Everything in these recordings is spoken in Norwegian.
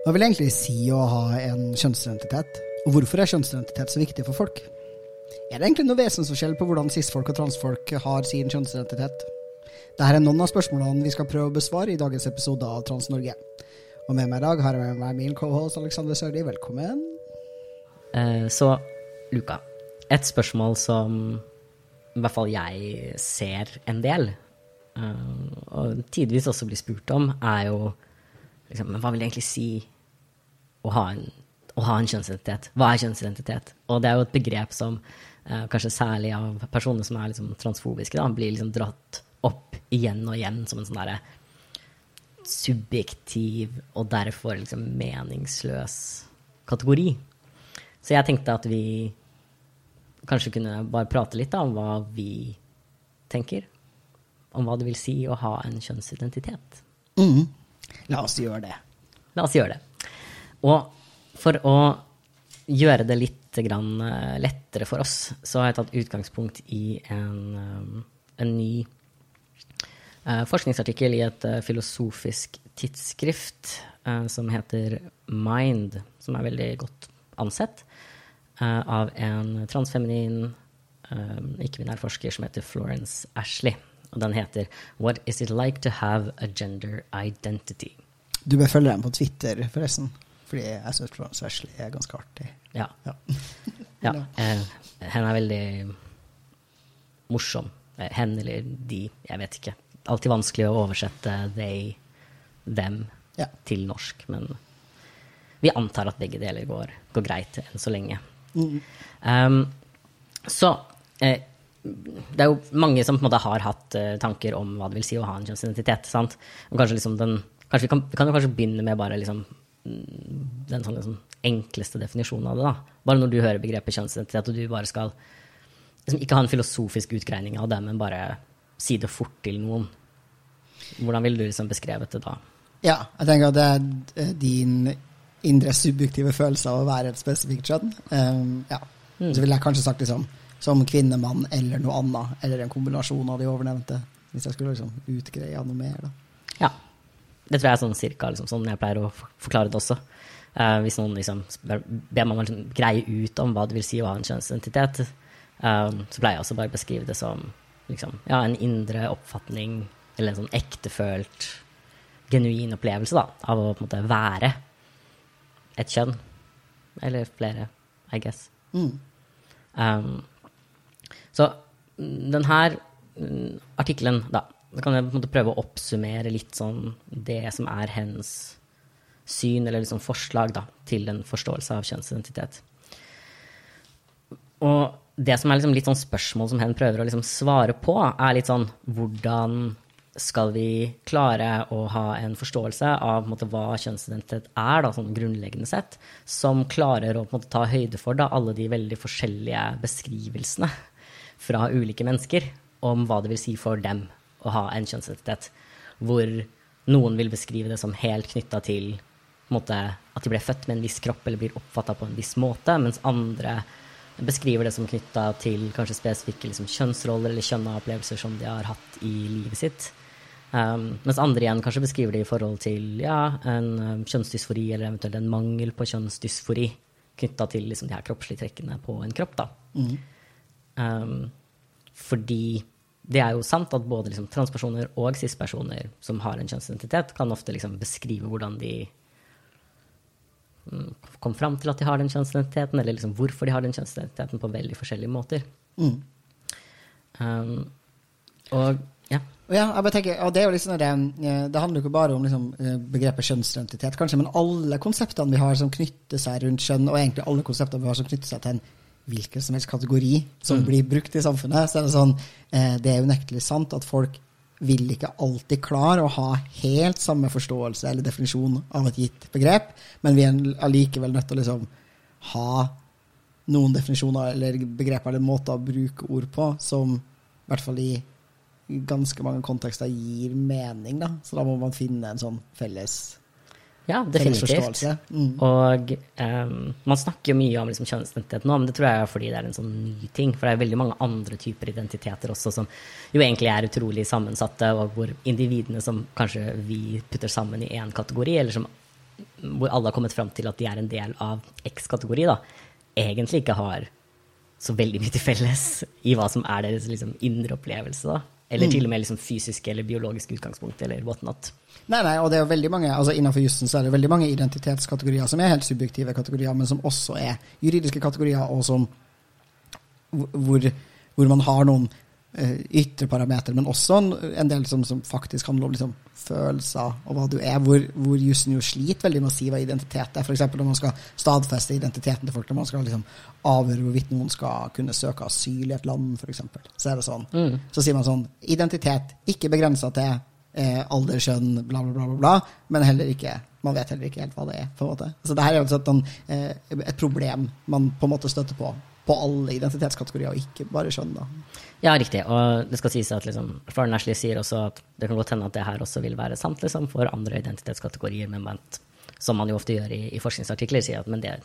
Hva vil egentlig si å ha en kjønnsidentitet? Og hvorfor er kjønnsidentitet så viktig for folk? Er det egentlig noe vesensforskjell på hvordan cis-folk og transfolk har sin kjønnsidentitet? Dette er noen av spørsmålene vi skal prøve å besvare i dagens episode av Trans-Norge. Og med meg i dag har jeg med meg min cohost Alexander Sørli. Velkommen. Eh, Så, Luka, et spørsmål som i hvert fall jeg ser en del, eh, og tidvis også blir spurt om, er jo liksom, Men hva vil det egentlig si å ha en, å ha en kjønnsidentitet? Hva er kjønnsidentitet? Og det er jo et begrep som eh, kanskje særlig av personer som er liksom transfobiske, da, blir liksom dratt opp igjen og igjen som en sånn derre subjektiv og derfor liksom meningsløs kategori. Så jeg tenkte at vi kanskje kunne bare prate litt da, om hva vi tenker. Om hva det vil si å ha en kjønnsidentitet. Mhm. La oss gjøre det. La oss gjøre det. Og for å gjøre det litt eh, lettere for oss, så har jeg tatt utgangspunkt i en, um, en ny eh, forskningsartikkel i et eh, filosofisk tidsskrift eh, som heter Mind, som er veldig godt ansett, eh, av en transfeminin eh, ikke-binær forsker som heter Florence Ashley. Og den heter What is it like to have a gender identity? Du bør følge dem på Twitter, forresten. Fordi jeg syns Florence Wesley er ganske artig. Ja. Ja. ja eh, hen er veldig morsom. Eh, Hen eller de, jeg vet ikke. Alltid vanskelig å oversette they, them Ja. til norsk, men vi antar at begge deler går, går greit enn så lenge. Um, så eh, det er jo mange som på en måte har hatt eh, tanker om hva det vil si å ha en kjønnsidentitet. sant? Og kanskje liksom den, kanskje vi, kan, vi kan jo kanskje begynne med bare liksom mm, den sånn liksom enkleste definisjonen av det. da. Bare når du hører begrepet kjønnsidentitet, og du bare skal liksom ikke ha en filosofisk utgreining av det, men bare si det fort til noen. Hvordan ville du liksom beskrevet det da? Ja, jeg tenker at det er eh, din indre subjektive følelse av å være et spesifikt kjønn. Um, ja. Mm. Så ville jeg kanskje sagt liksom som kvinnemann eller noe annet, eller en kombinasjon av de ovennevnte. Hvis jeg skulle liksom utgreie noe mer, da. Ja. Det tror jeg er sånn cirka liksom, sånn jeg pleier å forklare det også. Eh, hvis noen liksom ber meg liksom greie ut om hva det vil si å ha en kjønnsidentitet, eh, så pleier jeg også bare å beskrive det som liksom, ja, en indre oppfatning, eller en sånn ektefølt, genuin opplevelse da, av å på en måte være et kjønn. Eller flere, I guess. Mm. Um, så denne den mm, artikkelen, da, så kan jeg på en måte prøve å oppsummere litt sånn det som er hennes syn, eller liksom forslag, da, til en forståelse av kjønnsidentitet. Og det som er liksom litt sånn spørsmål som hen prøver å liksom svare på, er litt sånn hvordan skal vi klare å ha en forståelse av en måte, hva kjønnsidentitet er, da, sånn grunnleggende sett, som klarer å måte, ta høyde for da, alle de veldig forskjellige beskrivelsene fra ulike mennesker om hva det vil si for dem å ha en kjønnsidentitet. Hvor noen vil beskrive det som helt knytta til måte, at de ble født med en viss kropp eller blir oppfatta på en viss måte, mens andre beskriver det som knytta til kanskje spesifikke liksom, kjønnsroller eller kjønna opplevelser som de har hatt i livet sitt. Um, mens andre igjen kanskje beskriver det i forhold til ja, en um, kjønnsdysfori eller eventuelt en mangel på kjønnsdysfori knytta til liksom, de her kroppslige trekkene på en kropp. Da. Um, fordi det er jo sant at både liksom, transpersoner og cis-personer som har en kjønnsidentitet, kan ofte liksom, beskrive hvordan de mm, kom fram til at de har den kjønnsidentiteten, eller liksom, hvorfor de har den kjønnsidentiteten på veldig forskjellige måter. Mm. Um, og ja. Ja, tenker, det, det, eh, det handler jo ikke bare om liksom, eh, begrepet kjønnsidentitet, kanskje, men alle konseptene vi har som knytter seg rundt kjønn, og egentlig alle konseptene vi har som knytter seg til en hvilken som helst kategori som Mm. blir brukt i samfunnet, så er det sånn eh, Det er unektelig sant at folk vil ikke alltid klare å ha helt samme forståelse eller definisjon av et gitt begrep, men vi er allikevel nødt til å liksom ha noen definisjoner eller begreper eller måter å bruke ord på som i hvert fall i ganske mange kontekster gir mening. Da. Så da må man finne en sånn felles ja, definitivt. Mm. Og um, man snakker jo mye om liksom, kjønnsidentitet nå, men det tror jeg er fordi det er en sånn ny ting. For det er veldig mange andre typer identiteter også som jo egentlig er utrolig sammensatte, og hvor individene som kanskje vi putter sammen i én kategori, eller som, hvor alle har kommet fram til at de er en del av X-kategori, da, egentlig ikke har så veldig mye til felles i hva som er deres liksom, indre opplevelse. da. Eller til og med liksom, fysiske eller biologiske utgangspunkt, eller whatnot. Nei, nei, og det er jo veldig mange, altså Innenfor jussen så er det veldig mange identitetskategorier som er helt subjektive kategorier, men som også er juridiske kategorier, og som hvor, hvor man har noen ytre parametere, men også en, del som, som faktisk handler om liksom, følelser og hva du er, hvor, hvor jussen jo sliter veldig med å si hva identitet er. F.eks. når man skal stadfeste identiteten til folk, når man skal liksom, avgjøre hvorvidt noen skal kunne søke asyl i et land, f.eks. Så er det sånn. Så sier man sånn Identitet ikke begrensa til eh, alder, kjønn, bla, bla, bla, bla, bla, men heller ikke man vet heller ikke helt hva det er. på en måte. Så det her er jo et, sånn, eh, et problem man på en måte støtter på på alle identitetskategorier, og ikke bare kjønn. da. Ja, riktig. Og det skal sies at liksom, Florian Ashley sier også at det kan godt hende at det her også vil være sant liksom, for andre identitetskategorier, men vent, som man jo ofte gjør i, i forskningsartikler, sier at men det,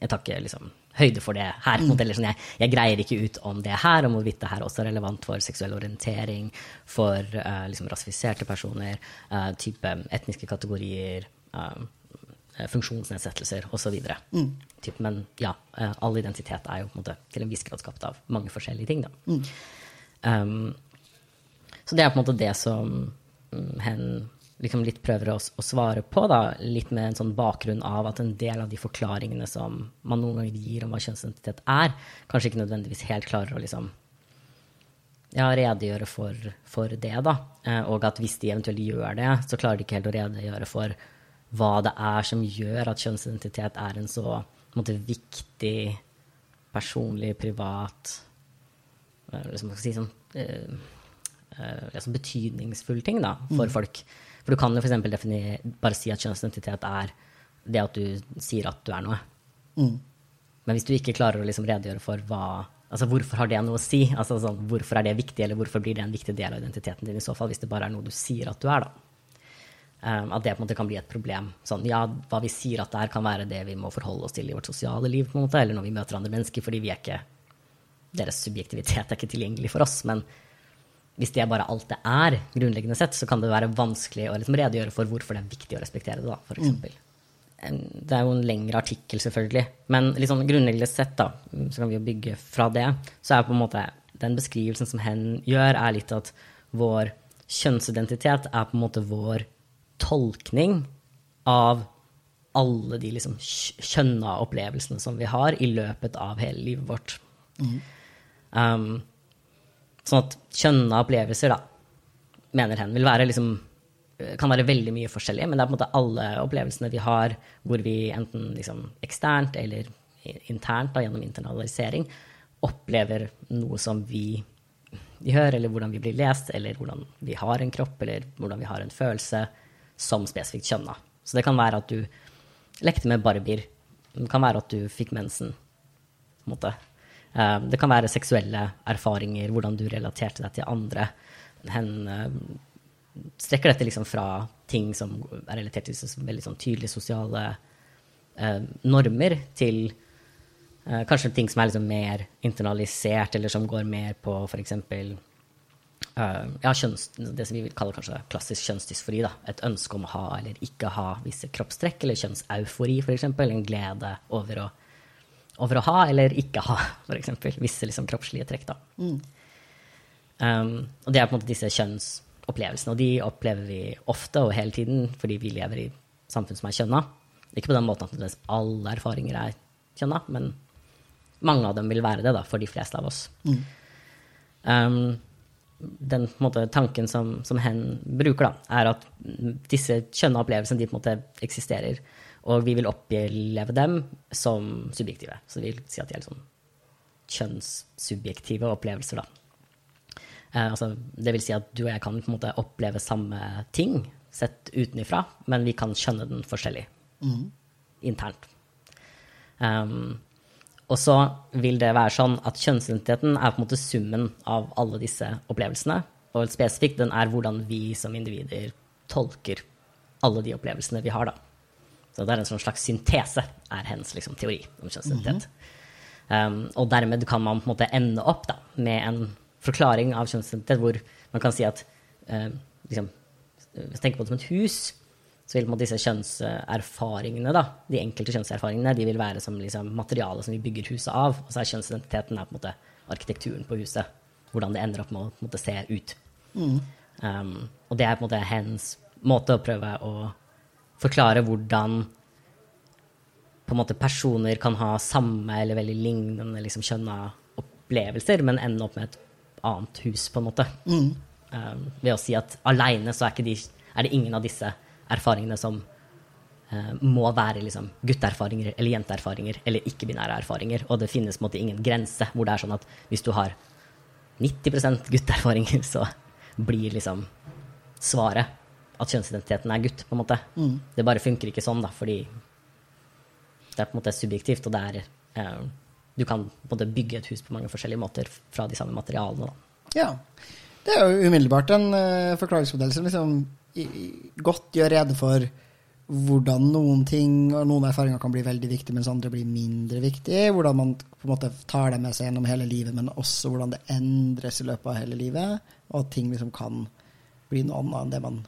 jeg tar ikke liksom, høyde for det her. Mm. eller sånn, jeg, jeg greier ikke ut om det her, om hvorvidt det her også er relevant for seksuell orientering, for uh, liksom, rasifiserte personer, uh, type etniske kategorier, eh, funksjonsnedsettelser osv. Mm. Typ, men ja, eh, all identitet er jo på en måte til en viss grad skapt av mange forskjellige ting. Da. Um, så det er på en måte det som mm, hen liksom litt prøver å, å svare på, da, litt med en sånn bakgrunn av at en del av de forklaringene som man noen ganger gir om hva kjønnsidentitet er, kanskje ikke nødvendigvis helt klarer å liksom ja, redegjøre for, for det, da. Eh, og at hvis de eventuelt gjør det, så klarer de ikke helt å redegjøre for hva det er som gjør at kjønnsidentitet er en så en måte, viktig, personlig, privat eh, liksom, si, sånn, uh, uh, liksom betydningsfull ting da, for folk. For du kan jo f.eks. bare si at kjønnsidentitet er det at du sier at du er noe. Men hvis du ikke klarer å liksom redegjøre for hva Altså, hvorfor har det noe å si? Altså, sånn, hvorfor er det viktig, eller hvorfor blir det en viktig del av identiteten din i så fall, hvis det bare er noe du sier at du er, da? Um, at det på en måte kan bli et problem. Sånn, ja, hva vi sier at det er, kan være det vi må forholde oss til i vårt sosiale liv, på en måte, eller når vi møter andre mennesker, fordi vi er ikke Deres subjektivitet er ikke tilgjengelig for oss. Men hvis det er bare alt det er, grunnleggende sett, så kan det være vanskelig å liksom redegjøre for hvorfor det er viktig å respektere det, da, for eksempel. Det er jo en lengre artikkel, selvfølgelig. Men sånn grunnleggende sett, da, så kan vi jo bygge fra det. Så er på en måte den beskrivelsen som hen gjør, er litt at vår kjønnsidentitet er på en måte vår tolkning av alle de liksom kjønna opplevelsene som vi har i løpet av hele livet vårt. Um, sånn at kjønna opplevelser, da, mener hen, vil være liksom kan være veldig mye forskjellig, men det er på en måte alle opplevelsene vi har hvor vi enten liksom eksternt eller internt da, gjennom internalisering opplever noe som vi gjør, eller hvordan vi blir lest, eller hvordan vi har en kropp, eller hvordan vi har en følelse, som spesifikt kjønna. Så det kan være at du lekte med barbier. Det kan være at du fikk mensen. Eh, Det kan være seksuelle erfaringer, hvordan du relaterte deg til andre. Hen eh, strekker dette liksom fra ting som er relatert til veldig sånn tydelige sosiale eh, normer, til kanskje ting som er liksom mer internalisert, eller som går mer på f.eks. Uh, ja, kjønns, det som vi vil kalle kanskje klassisk kjønnsdysfori. Da. Et ønske om å ha eller ikke ha visse kroppstrekk, eller kjønnseufori f.eks. En glede over å, over å ha eller ikke ha f.eks. visse liksom, kroppslige trekk. Da. Um, og det er på en måte disse kjønnsopplevelsene, og de opplever vi ofte og hele tiden fordi vi lever i samfunn som er kjønna. Ikke på den måten at alle erfaringer er kjønna, men mange av dem vil være det da, for de fleste av oss. Um, den måte, tanken som, som hen bruker, da, er at disse kjønne opplevelsene de på en måte eksisterer. Og vi vil oppleve dem som subjektive. Så vi vil si at de er liksom kjønnssubjektive opplevelser. Da. Eh, altså, det vil si at du og jeg kan på en måte oppleve samme ting sett utenifra, men vi kan skjønne den forskjellig internt. Um, og så vil det være sånn at kjønnsidentiteten er på en måte summen av alle disse opplevelsene. Og spesifikt den er hvordan vi som individer tolker alle de opplevelsene vi har, da. Så det er en sånn slags syntese, er hennes liksom, teori om kjønnsidentitet. um, og dermed kan man på en måte ende opp da, med en forklaring av kjønnsidentitet hvor man kan si at uh, liksom, Hvis man tenker på det som et hus, så vil disse kjønnserfaringene, da, de enkelte kjønnserfaringene, de vil være som liksom, materiale som vi bygger huset av. Og så er kjønnsidentiteten er på en måte arkitekturen på huset. Hvordan det ender opp med å på en måte, se ut. Um, og det er på en måte hens måte å prøve å forklare hvordan på en måte personer kan ha samme eller veldig lignende liksom, kjønna opplevelser, men ende opp med et annet hus, på en måte. Um, ved å si at aleine så er, de, er det ingen av disse erfaringene som eh, må være liksom, gutteerfaringer eller jenteerfaringer eller ikke-binære erfaringer. Og det finnes måte ingen grense hvor det er sånn at hvis du har 90% gutteerfaringer, så blir liksom svaret at kjønnsidentiteten er gutt, på en måte. Det bare funker ikke sånn, da, fordi det er på en måte subjektivt, og det er eh, Du kan både bygge et hus på mange forskjellige måter fra de samme materialene, da. Ja. Det er jo umiddelbart en uh, forklaringsmodell som liksom i, i, godt gjør rede for hvordan noen ting og noen erfaringer kan bli veldig viktige, mens andre blir mindre viktige. Hvordan man på en måte tar det med seg gjennom hele livet, men også hvordan det endres i løpet av hele livet. Og at ting liksom kan bli noe annet enn det man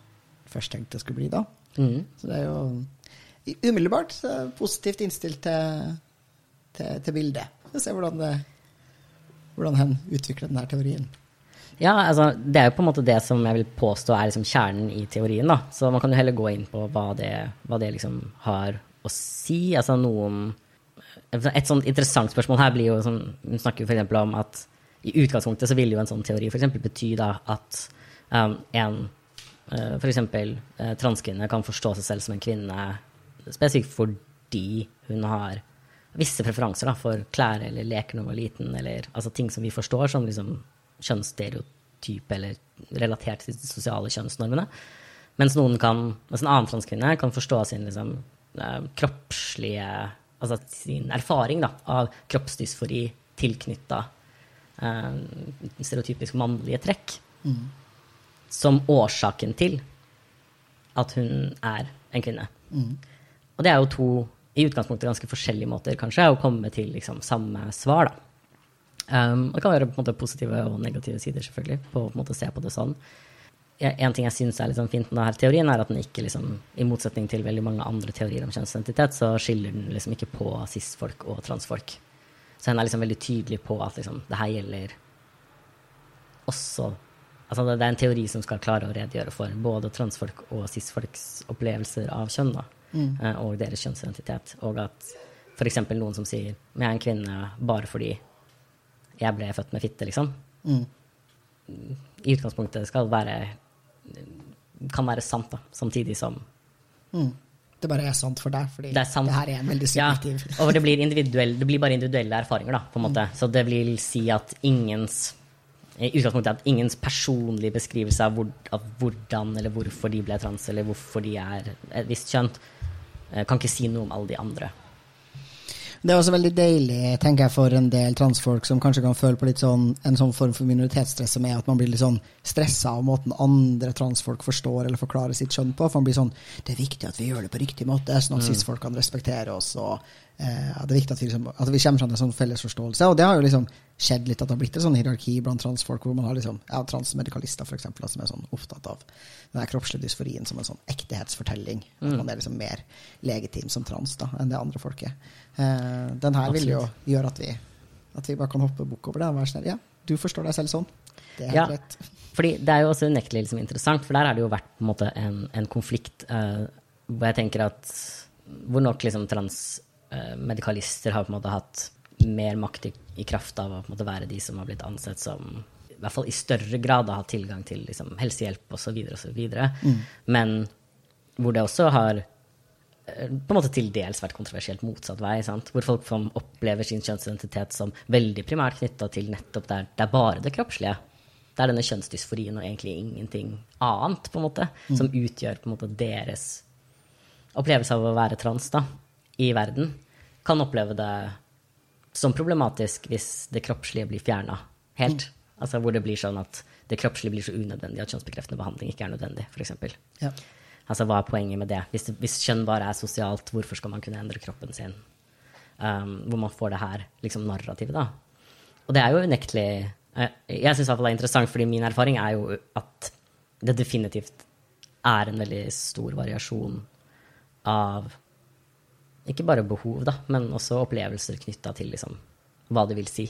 først tenkte det skulle bli. da. Mm. Så det er jo umiddelbart er positivt innstilt til, til, til bildet. Vi får se hvordan, det, hvordan hen utvikler denne teorien. Ja, altså, det er jo på en måte det som jeg vil påstå er liksom kjernen i teorien. da. Så man kan jo heller gå inn på hva det, hva det liksom har å si. Altså noen Et sånt interessant spørsmål her blir jo sånn Hun snakker jo f.eks. om at i utgangspunktet så vil jo en sånn teori f.eks. bety da at um, en uh, f.eks. Uh, transkvinne kan forstå seg selv som en kvinne spesifikt fordi hun har visse preferanser da, for klær eller leker når hun var liten, eller altså ting som vi forstår som liksom kjønnsstereotype eller relatert til de sosiale kjønnsnormene. Mens, noen kan, mens en annen transkvinne kan forstå sin liksom, eh, kroppslige Altså sin erfaring da, av kroppsdysfori tilknytta eh, stereotypisk mannlige trekk som årsaken til at hun er en kvinne. Og det er jo to i utgangspunktet ganske forskjellige måter kanskje å komme til liksom, samme svar. da. Um, det kan være måte, positive og negative sider selvfølgelig, på, på måte, å se på det sånn. Ja, En ting jeg syns er sånn fint med denne teorien, er at den ikke, liksom, i motsetning til veldig mange andre teorier om kjønnsidentitet, så skiller den liksom ikke på cis-folk og transfolk. Så den er liksom veldig tydelig på at liksom, det her gjelder også Altså det, det er en teori som skal klare å redegjøre for både transfolk og cis-folks opplevelser av kjønn, da, mm. og deres kjønnsidentitet. Og at f.eks. noen som sier 'jeg er en kvinne bare fordi jeg ble født med fitte', liksom. I utgangspunktet skal være kan være sant, da, samtidig som Mm. Det bare er sant for deg, fordi det sant. her er en veldig Ja, subjektiv og det blir, det blir bare individuelle erfaringer, da, på en måte. Så det vil si at ingens i utgangspunktet at ingens personlige beskrivelse av, hvor, av hvordan eller hvorfor de ble trans, eller hvorfor de er et visst kjønn, eh, kan ikke si noe om alle de andre. Det er også veldig deilig, tenker jeg, for en del transfolk som kanskje kan føle på litt sånn, en sånn form for minoritetsstress som er at man blir litt sånn stressa av måten andre transfolk forstår eller forklarer sitt kjønn på. For man blir sånn Det er viktig at vi gjør det på riktig måte, sånn at cis-folk kan respektere oss. og eh, Det er viktig at vi, liksom, at vi kommer fram til en sånn felles forståelse. Og det har jo liksom skjedd litt at det har blitt et sånn hierarki blant transfolk, hvor man har liksom, ja, transmedikalister for eksempel, som er sånn opptatt av den kroppslige dysforien som en sånn ektehetsfortelling. At man er liksom mer legitim som trans da, enn det andre folk er. Eh, den her vil jo gjøre at vi, at vi bare kan hoppe bukk over det. og være sånn, Ja, du forstår deg selv sånn. Det er Ja. greit. Fordi det er jo også unektelig liksom interessant, for der har det jo vært på en, måte en, en konflikt eh, hvor jeg tenker at hvor nok liksom transmedikalister har på en måte hatt mer makt i, i kraft av å måte være de som har blitt ansett som i hvert fall i større grad har tilgang til liksom, helsehjelp osv., osv. Mm. Men hvor det også har eh, på en måte til dels vært kontroversielt motsatt vei. Sant? Hvor folk som opplever sin kjønnsidentitet som veldig primært knytta til nettopp der det er bare det kroppslige. Det er denne kjønnsdysforien og egentlig ingenting annet, på en måte, som utgjør på en måte deres opplevelse av å være trans da, i verden. Kan oppleve det som problematisk hvis det kroppslige blir fjerna helt. Altså hvor det blir sånn at det kroppslige blir så unødvendig at kjønnsbekreftende behandling ikke er nødvendig, f.eks. Ja. Altså, hva er poenget med det? Hvis, hvis kjønn bare er sosialt, hvorfor skal man kunne endre kroppen sin? Um, hvor man får det her liksom, narrativet, da. Og det er jo unektelig Jeg, Jeg syns det er interessant, fordi min erfaring er jo at det definitivt er en veldig stor variasjon av ikke bare behov, da, men også opplevelser knytta til liksom, hva det vil si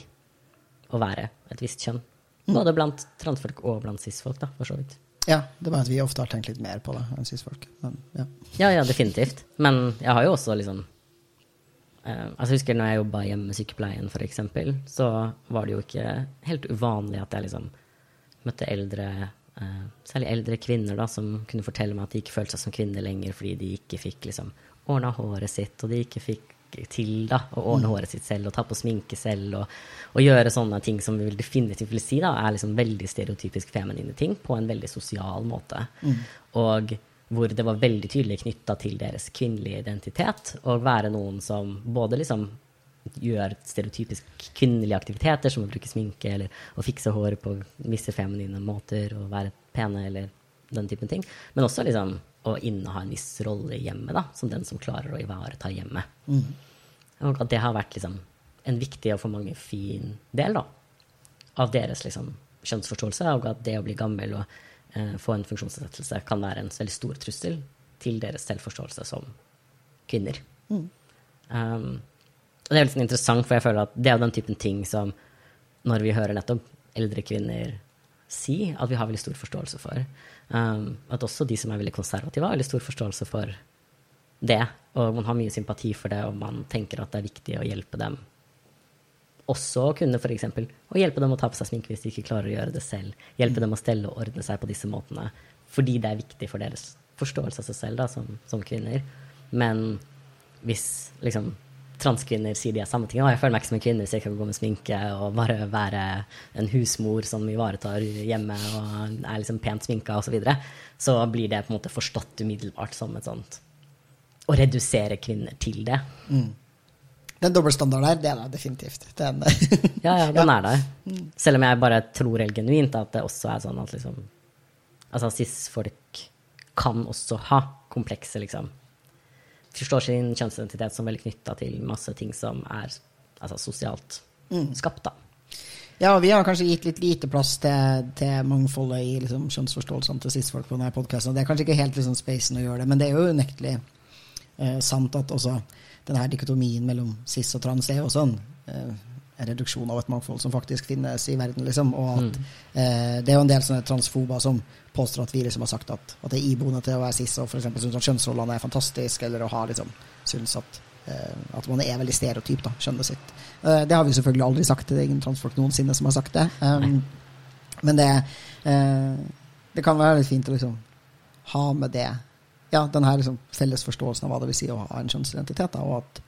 å være et visst kjønn. Både blant transfolk og blant cis-folk, da, for så vidt. ja, det er bare at vi ofte har tenkt litt mer på det enn cis-folk. Men ja. Ja, ja, definitivt. Men jeg har jo også liksom eh, altså Jeg husker når jeg jobba i hjemmesykepleien, for eksempel, så var det jo ikke helt uvanlig at jeg liksom møtte eldre eh, Særlig eldre kvinner da, som kunne fortelle meg at de ikke følte seg som kvinner lenger fordi de ikke fikk liksom ordna håret sitt, og de ikke fikk til da, å ordne håret sitt selv og ta på sminke selv og, og gjøre sånne ting som vi vil definitivt vil si da, er liksom veldig stereotypisk feminine ting på en veldig sosial måte. Og hvor det var veldig tydelig knytta til deres kvinnelige identitet å være noen som både liksom gjør stereotypisk kvinnelige aktiviteter, som å bruke sminke eller å fikse håret på visse feminine måter og være pene eller den typen ting, men også liksom å inneha en viss rolle i hjemmet, da, som den som klarer å ivareta hjemmet. Og at det har vært liksom en viktig og for mange fin del da, av deres liksom, kjønnsforståelse, og at det å bli gammel og eh, få en funksjonsnedsettelse kan være en veldig stor trussel til deres selvforståelse som kvinner. Um, og det er litt sånn interessant, for jeg føler at det er den typen ting som når vi hører nettopp eldre kvinner si, at vi har veldig stor forståelse for. Um, at også de som er veldig konservative, har veldig stor forståelse for det. Og man har mye sympati for det, og man tenker at det er viktig å hjelpe dem. Også kunne kunne f.eks. å hjelpe dem å ta på seg sminke hvis de ikke klarer å gjøre det selv. Hjelpe dem å stelle og ordne seg på disse måtene. Fordi det er viktig for deres forståelse av seg selv da, som, som kvinner. Men hvis liksom transkvinner sier de er samme ting, og jeg føler meg ikke som en kvinne hvis jeg kan gå med sminke og bare være en husmor som ivaretar hjemme og er liksom pent sminka osv., så, videre, så blir det på en måte forstått umiddelbart som et sånt Å redusere kvinner til det. Den dobbeltstandarden der, det er definitivt. Den, Ja, ja, den er der. Selv om jeg bare tror helt genuint at det også er sånn at liksom Altså, cis-folk kan også ha komplekse, liksom Forstår sin kjønnsidentitet som veldig knytta til masse ting som er altså, sosialt skapt, da. Ja, vi har kanskje gitt litt lite plass til, til mangfoldet i liksom, kjønnsforståelsene til cis-folk på denne podkasten. Det er kanskje ikke helt liksom, spacen å gjøre det, men det er jo unektelig eh, sant at også denne dikotomien mellom cis og trans er jo sånn eh, reduksjon av et mangfold som faktisk finnes i verden. Liksom, og at eh, det er jo en del sånne transfober som påstår at vi liksom har sagt at, at det er iboende til å være cis, og f.eks. syns at kjønnsrollene er fantastiske, eller å ha liksom syns at, eh, at man er veldig stereotyp, da, kjønnet sitt. Eh, det har vi selvfølgelig aldri sagt, er ingen transfolk noensinne som har sagt det. Um, men det, eh, det kan være litt fint å liksom ha med det Ja, den her liksom felles forståelsen av hva det vil si å ha en kjønnsidentitet, da, og at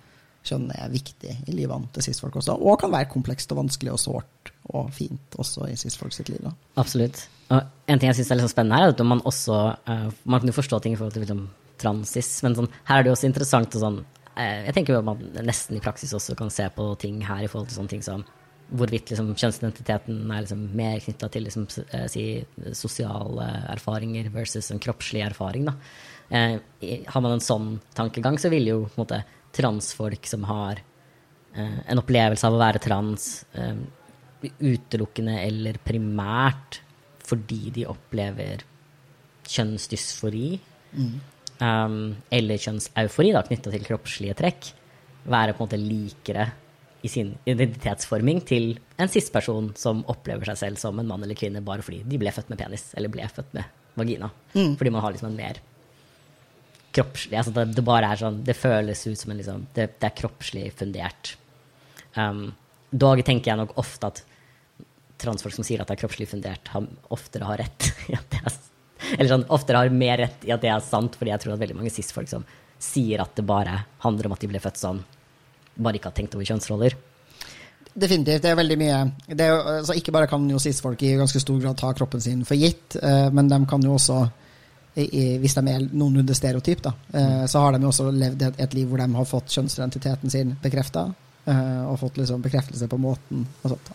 kjønn er viktig i livene til cis-folk også, og kan være komplekst og vanskelig og sårt og fint også i cis-folk sitt liv. da. Absolutt. Og en ting jeg syns er litt sånn spennende her, er at man også eh, Man kan jo forstå ting i forhold til liksom, transis, men sånn, her er det jo også interessant og sånn eh, Jeg tenker jo at man nesten i praksis også kan se på ting her i forhold til sånne ting som hvorvidt liksom, kjønnsidentiteten er liksom, mer knytta til liksom, eh, si, sosiale erfaringer versus en kroppslig erfaring. Da. Eh, har man en sånn tankegang, så vil jo på en måte, transfolk som har eh, en opplevelse av å være trans, eh, utelukkende eller primært fordi de opplever kjønnsdysfori um, eller kjønnseufori knytta til kroppslige trekk, være på en måte likere i sin identitetsforming til en cis-person som opplever seg selv som en mann eller kvinne bare fordi de ble født med penis eller ble født med vagina. Fordi man har liksom en mer kroppslig altså det, det bare er sånn Det føles ut som en liksom Det, det er kroppslig fundert. Um, dog tenker jeg nok ofte at transfolk som sier at det er kroppslig fundert, har, oftere har rett i at det er Eller sånn, oftere har mer rett i at det er sant, fordi jeg tror at veldig mange cis-folk som sier at det bare handler om at de ble født sånn, bare ikke har tenkt over kjønnsroller. Definitivt. Det er veldig mye det er, altså Ikke bare kan jo cis-folk i ganske stor grad ta kroppen sin for gitt, eh, men de kan jo også, i, hvis de er noenlunde stereotyp, da, eh, så har de jo også levd et, et liv hvor de har fått kjønnsidentiteten sin bekrefta. og fått liksom bekreftelse på måten.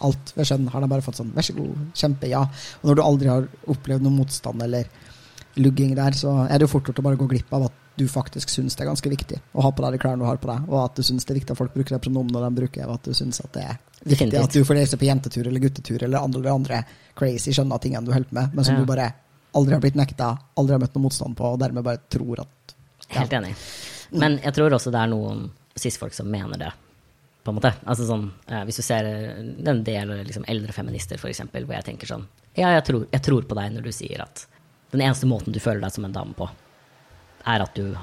Alt ved kjønn har de bare fått sånn vær så god, kjempe, ja. Og når du aldri har opplevd noen motstand eller lugging der, så er det jo fort gjort å bare gå glipp av at du faktisk syns det er ganske viktig å ha på deg de klærne du har på deg, og at du syns det er viktig at folk bruker de pronomene de bruker, og at du syns at det er viktig at du får reise på jentetur eller guttetur eller andre, eller andre crazy skjønne tingene du holder på med, men som Ja. du bare aldri har blitt nekta, aldri har møtt noe motstand på, og dermed bare tror at Helt enig. Men jeg tror også det er noen cis-folk som mener det, på en måte. Altså sånn, eh, Hvis du ser den en del liksom, eldre feminister, eksempel, hvor jeg tenker sånn Ja, jeg tror, jeg tror på deg når du sier at den eneste måten du føler deg som en dame på, er at du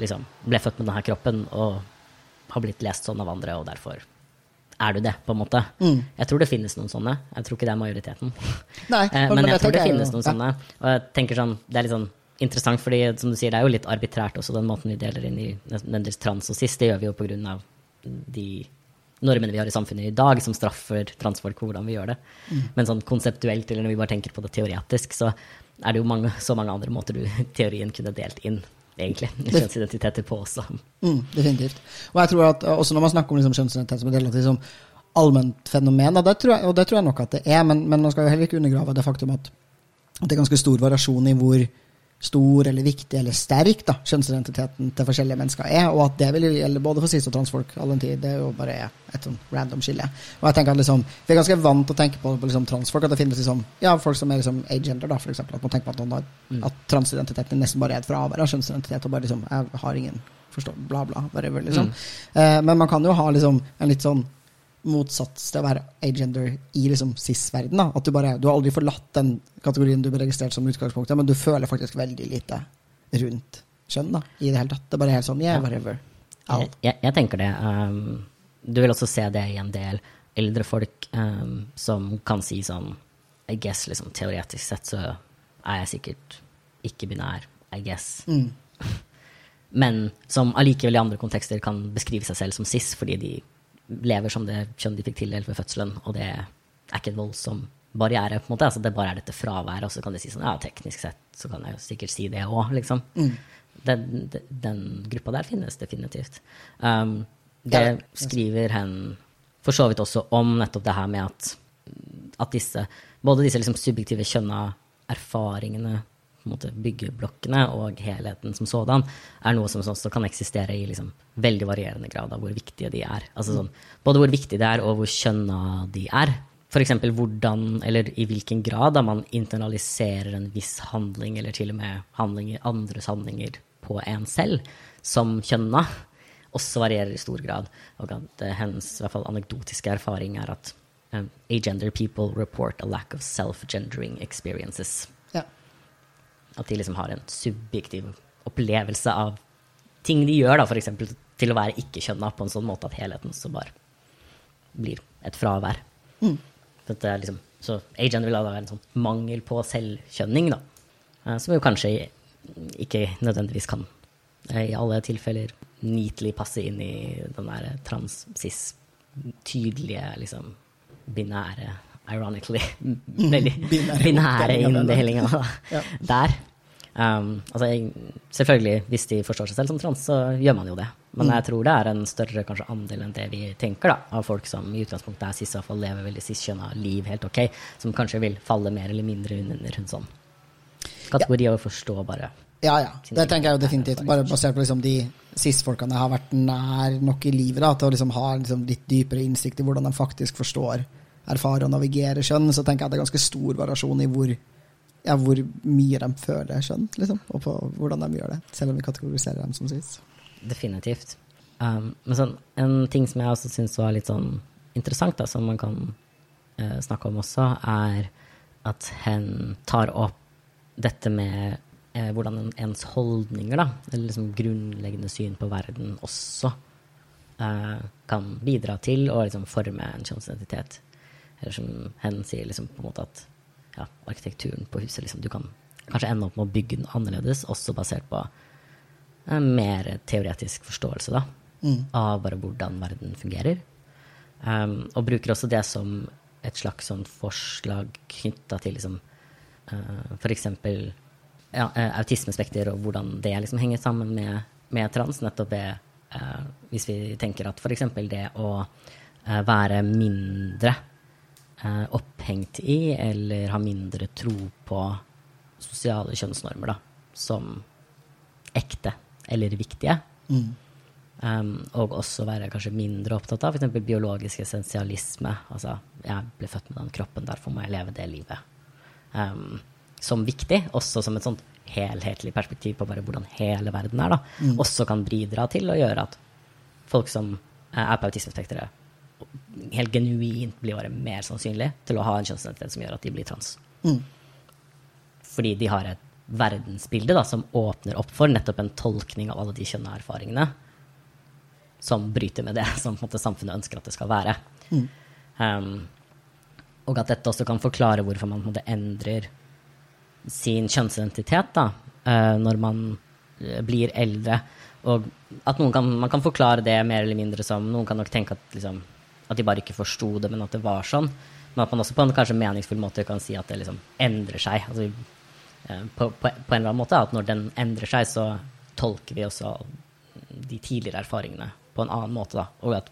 liksom ble født med denne kroppen og har blitt lest sånn av andre, og derfor er du det, på en måte. Mm. Jeg tror det finnes noen sånne. Jeg tror ikke det er majoriteten. Nei, Eh, men men jeg tror det finnes noen sånne. Og jeg tenker sånn, det er litt sånn interessant, fordi som du sier, det er jo litt arbitrært også, den måten vi deler inn i nødvendigvis trans og cis. Det gjør vi jo på grunn av de normene vi har i samfunnet i dag, som straffer transfolk for hvordan vi gjør det. Mm. Men sånn konseptuelt, eller når vi bare tenker på det teoretisk, så er det jo mange, så mange andre måter du teorien kunne delt inn, egentlig, kjønnsidentiteter på også. Mm, definitivt. Og jeg tror at også når man snakker om liksom, kjønnsidentitet som et relativt liksom, allment fenomen, og det tror jeg, og det tror jeg nok at det er, men, men man skal jo heller ikke undergrave det faktum at, at det er ganske stor variasjon i hvor stor eller viktig eller sterk da, kjønnsidentiteten til forskjellige mennesker er, og at det vil gjelde både for cis- og transfolk all den tid. Det er jo bare et sånn random skille. Og jeg tenker at liksom, Vi er ganske vant til å tenke på, på liksom, transfolk, at det finnes liksom, ja, folk som er liksom agender, da, for eksempel, at man tenker på at, noen har, at transidentiteten nesten bare er et fravær av kjønnsidentitet, og bare liksom, jeg har ingen forstå, bla, bla, whatever, liksom. Eh, men man kan jo ha liksom en litt sånn motsats til å være agender i liksom cis-verden. At du bare, du har aldri forlatt den kategorien du ble registrert som utgangspunktet, men du føler faktisk veldig lite rundt kjønn da, i det hele tatt. Det er bare helt sånn, yeah, whatever. Jeg, jeg, jeg tenker det. Um, du vil også se det i en del eldre folk um, som kan si sånn I guess, liksom, teoretisk sett så er jeg sikkert ikke-binær. I guess. Mm. Men som allikevel i andre kontekster kan beskrive seg selv som cis, fordi de lever som det kjønn de fikk tildelt ved fødselen, og det er ikke en voldsom barriere. på en måte, altså Det bare er dette fraværet, og så kan de si sånn Ja, teknisk sett så kan jeg jo sikkert si det òg, liksom. Den, den, den gruppa der finnes definitivt. Um, det Ja, skriver hen for så vidt også om nettopp det her med at, at disse, både disse liksom subjektive kjønna erfaringene, måte byggeblokkene og helheten som sådan, er noe som også kan eksistere i liksom veldig varierende grad av hvor viktige de er. Altså sånn, både hvor viktige de er, og hvor kjønna de er. F.eks. hvordan, eller i hvilken grad da man internaliserer en viss handling, eller til og med handlinger, andres handlinger på en selv, som kjønna, også varierer i stor grad. Og at eh, hennes hvert fall anekdotiske erfaring er at um, agender people report a lack of self-gendering experiences. At de liksom har en subjektiv opplevelse av ting de gjør, da, f.eks. til å være ikke-kjønna på en sånn måte at helheten så bare blir et fravær. Mm. det liksom, så agender vil da være en sånn mangel på selvkjønning, da. Eh, Som jo kanskje ikke nødvendigvis kan eh, i alle tilfeller neatly passe inn i den der trans-cis, tydelige, liksom binære Ironically. Veldig Binære binære inndelinga Ja. der. Um, altså, jeg, selvfølgelig, hvis de forstår seg selv som trans, så gjør man jo det. Men Mm. jeg tror det er en større kanskje andel enn det vi tenker, da, av folk som i utgangspunktet er cis, i hvert fall lever veldig cis-kjønna liv helt ok, som kanskje vil falle mer eller mindre under en sånn kategori av å forstå bare Ja, ja. Det tenker jeg jo definitivt. Bare basert på liksom de cis-folkene har vært nær nok i livet da, til å liksom ha liksom litt dypere innsikt i hvordan de faktisk forstår, erfarer og navigerer kjønn, så tenker jeg at det er ganske stor variasjon i hvor, ja, hvor mye de føler kjønn, liksom, og på hvordan de gjør det. Selv om vi kategoriserer dem som cis. Definitivt. Um, men sånn, en ting som jeg også syns var litt sånn interessant, da, som man kan uh, snakke om også, er at hen tar opp dette med uh, hvordan en, ens holdninger, da, eller liksom grunnleggende syn på verden, også uh, kan bidra til å liksom forme en kjønnsidentitet. Eller som hen sier liksom på en måte at ja, arkitekturen på huset liksom, Du kan kanskje ende opp med å bygge den annerledes, også basert på en mer teoretisk forståelse da, av bare hvordan verden fungerer. Um, og bruker også det som et slags sånn forslag knytta til liksom, uh, f.eks. Ja, uh, autismespekter og hvordan det liksom henger sammen med, med trans. Nettopp det uh, hvis vi tenker at f.eks. det å uh, være mindre opphengt i eller har mindre tro på sosiale kjønnsnormer da, som ekte eller viktige. Mm. Um, og også være kanskje mindre opptatt av f.eks. biologisk essensialisme. Altså, jeg ble født med den kroppen, derfor må jeg leve det livet. Um, som viktig, også som et sånt helhetlig perspektiv på bare hvordan hele verden er, da, mm. også kan bidra til å gjøre at folk som er på autismespekteret, helt genuint blir bare mer sannsynlig til å ha en kjønnsidentitet som gjør at de blir trans. Mm. Fordi de har et verdensbilde da, som åpner opp for nettopp en tolkning av alle de kjønnerfaringene som bryter med det som måte, samfunnet ønsker at det skal være. Mm. Um, og at dette også kan forklare hvorfor man måte, endrer sin kjønnsidentitet da, uh, når man uh, blir eldre. Og at kan, man kan forklare det mer eller mindre som Noen kan nok tenke at, liksom, at de bare ikke forsto det, men at det var sånn. Men at man også på en kanskje meningsfull måte kan si at det liksom endrer seg. Altså, uh, på, på, på, en eller annen måte at når den endrer seg, så tolker vi også de tidligere erfaringene på en annen måte. Da. Og at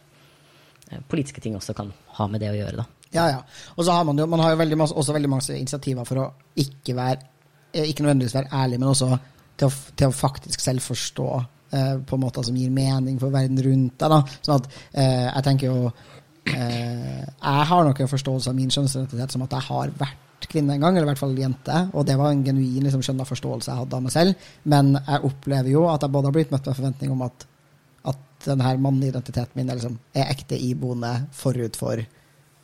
eh, politiske ting også kan ha med det å gjøre. Da. Ja, ja. Og så har man jo, man har jo veldig masse, også veldig mange initiativer for å ikke være eh, ikke nødvendigvis være ærlig, men også til å, til å faktisk selv forstå eh, på en måte som gir mening for verden rundt deg. Sånn at eh, jeg tenker jo eh, Jeg har nok en forståelse av min kjønnsidentitet som at jeg har vært kvinne en gang, eller i hvert fall jente, og det var en genuin liksom, skjønna forståelse jeg hadde av meg selv. Men jeg opplever jo at jeg både har blitt møtt med forventning om at denne mannidentiteten min er, liksom, er ekte iboende forut for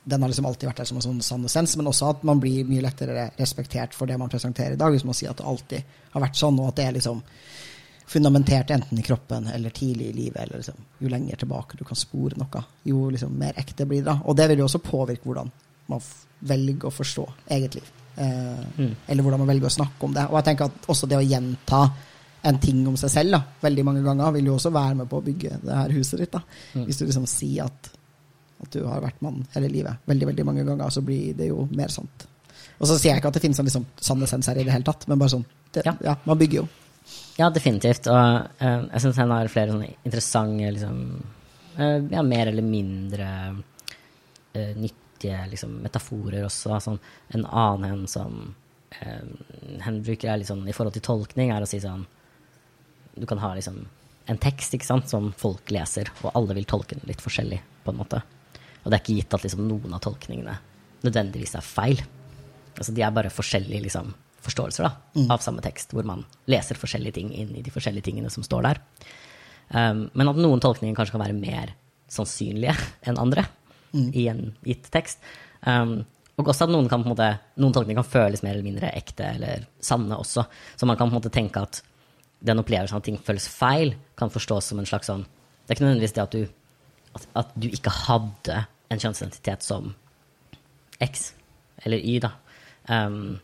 Den har liksom alltid vært der som en sånn sann essens, men også at man blir mye lettere respektert for det man presenterer i dag, hvis man sier at det alltid har vært sånn, og at det er liksom fundamentert enten i kroppen eller tidlig i livet. eller liksom, Jo lenger tilbake du kan spore noe, jo liksom mer ekte blir det. Og det vil jo også påvirke hvordan man velger å forstå eget liv. Eh, mm. Eller hvordan man velger å snakke om det. Og jeg tenker at også det å gjenta en ting om seg selv da, veldig mange ganger, vil jo også være med på å bygge det her huset ditt. da. Mm. Hvis du liksom sier at, at, du har vært mann hele livet veldig veldig mange ganger, så blir det jo mer sant. Og så sier jeg ikke at det finnes en liksom, sann essens her i det hele tatt, men bare sånn det, ja. ja. man bygger jo. Ja, definitivt. Og uh, jeg syns han har flere sånne interessante liksom, uh, ja, mer eller mindre uh, nyttige liksom, metaforer også. Sånn, en annen en som hen bruker er liksom, i forhold til tolkning, er å si sånn du kan ha liksom en tekst sant, som folk leser, og alle vil tolke den litt forskjellig. på en måte. Og det er ikke gitt at liksom, noen av tolkningene nødvendigvis er feil. Altså, de er bare forskjellige liksom, forståelser da, mm. av samme tekst, hvor man leser forskjellige ting inn i de forskjellige tingene som står der. Um, men at noen tolkninger kanskje kan være mer sannsynlige enn andre mm. i en gitt tekst. Um, og også at noen, kan, måte, noen tolkninger kan føles mer eller mindre ekte eller sanne også. Så man kan på en måte tenke at den opplevelsen av at ting føles feil, kan forstås som en slags sånn Det er ikke nødvendigvis det at du, at, at du ikke hadde en kjønnsidentitet som X eller Y, da. Um,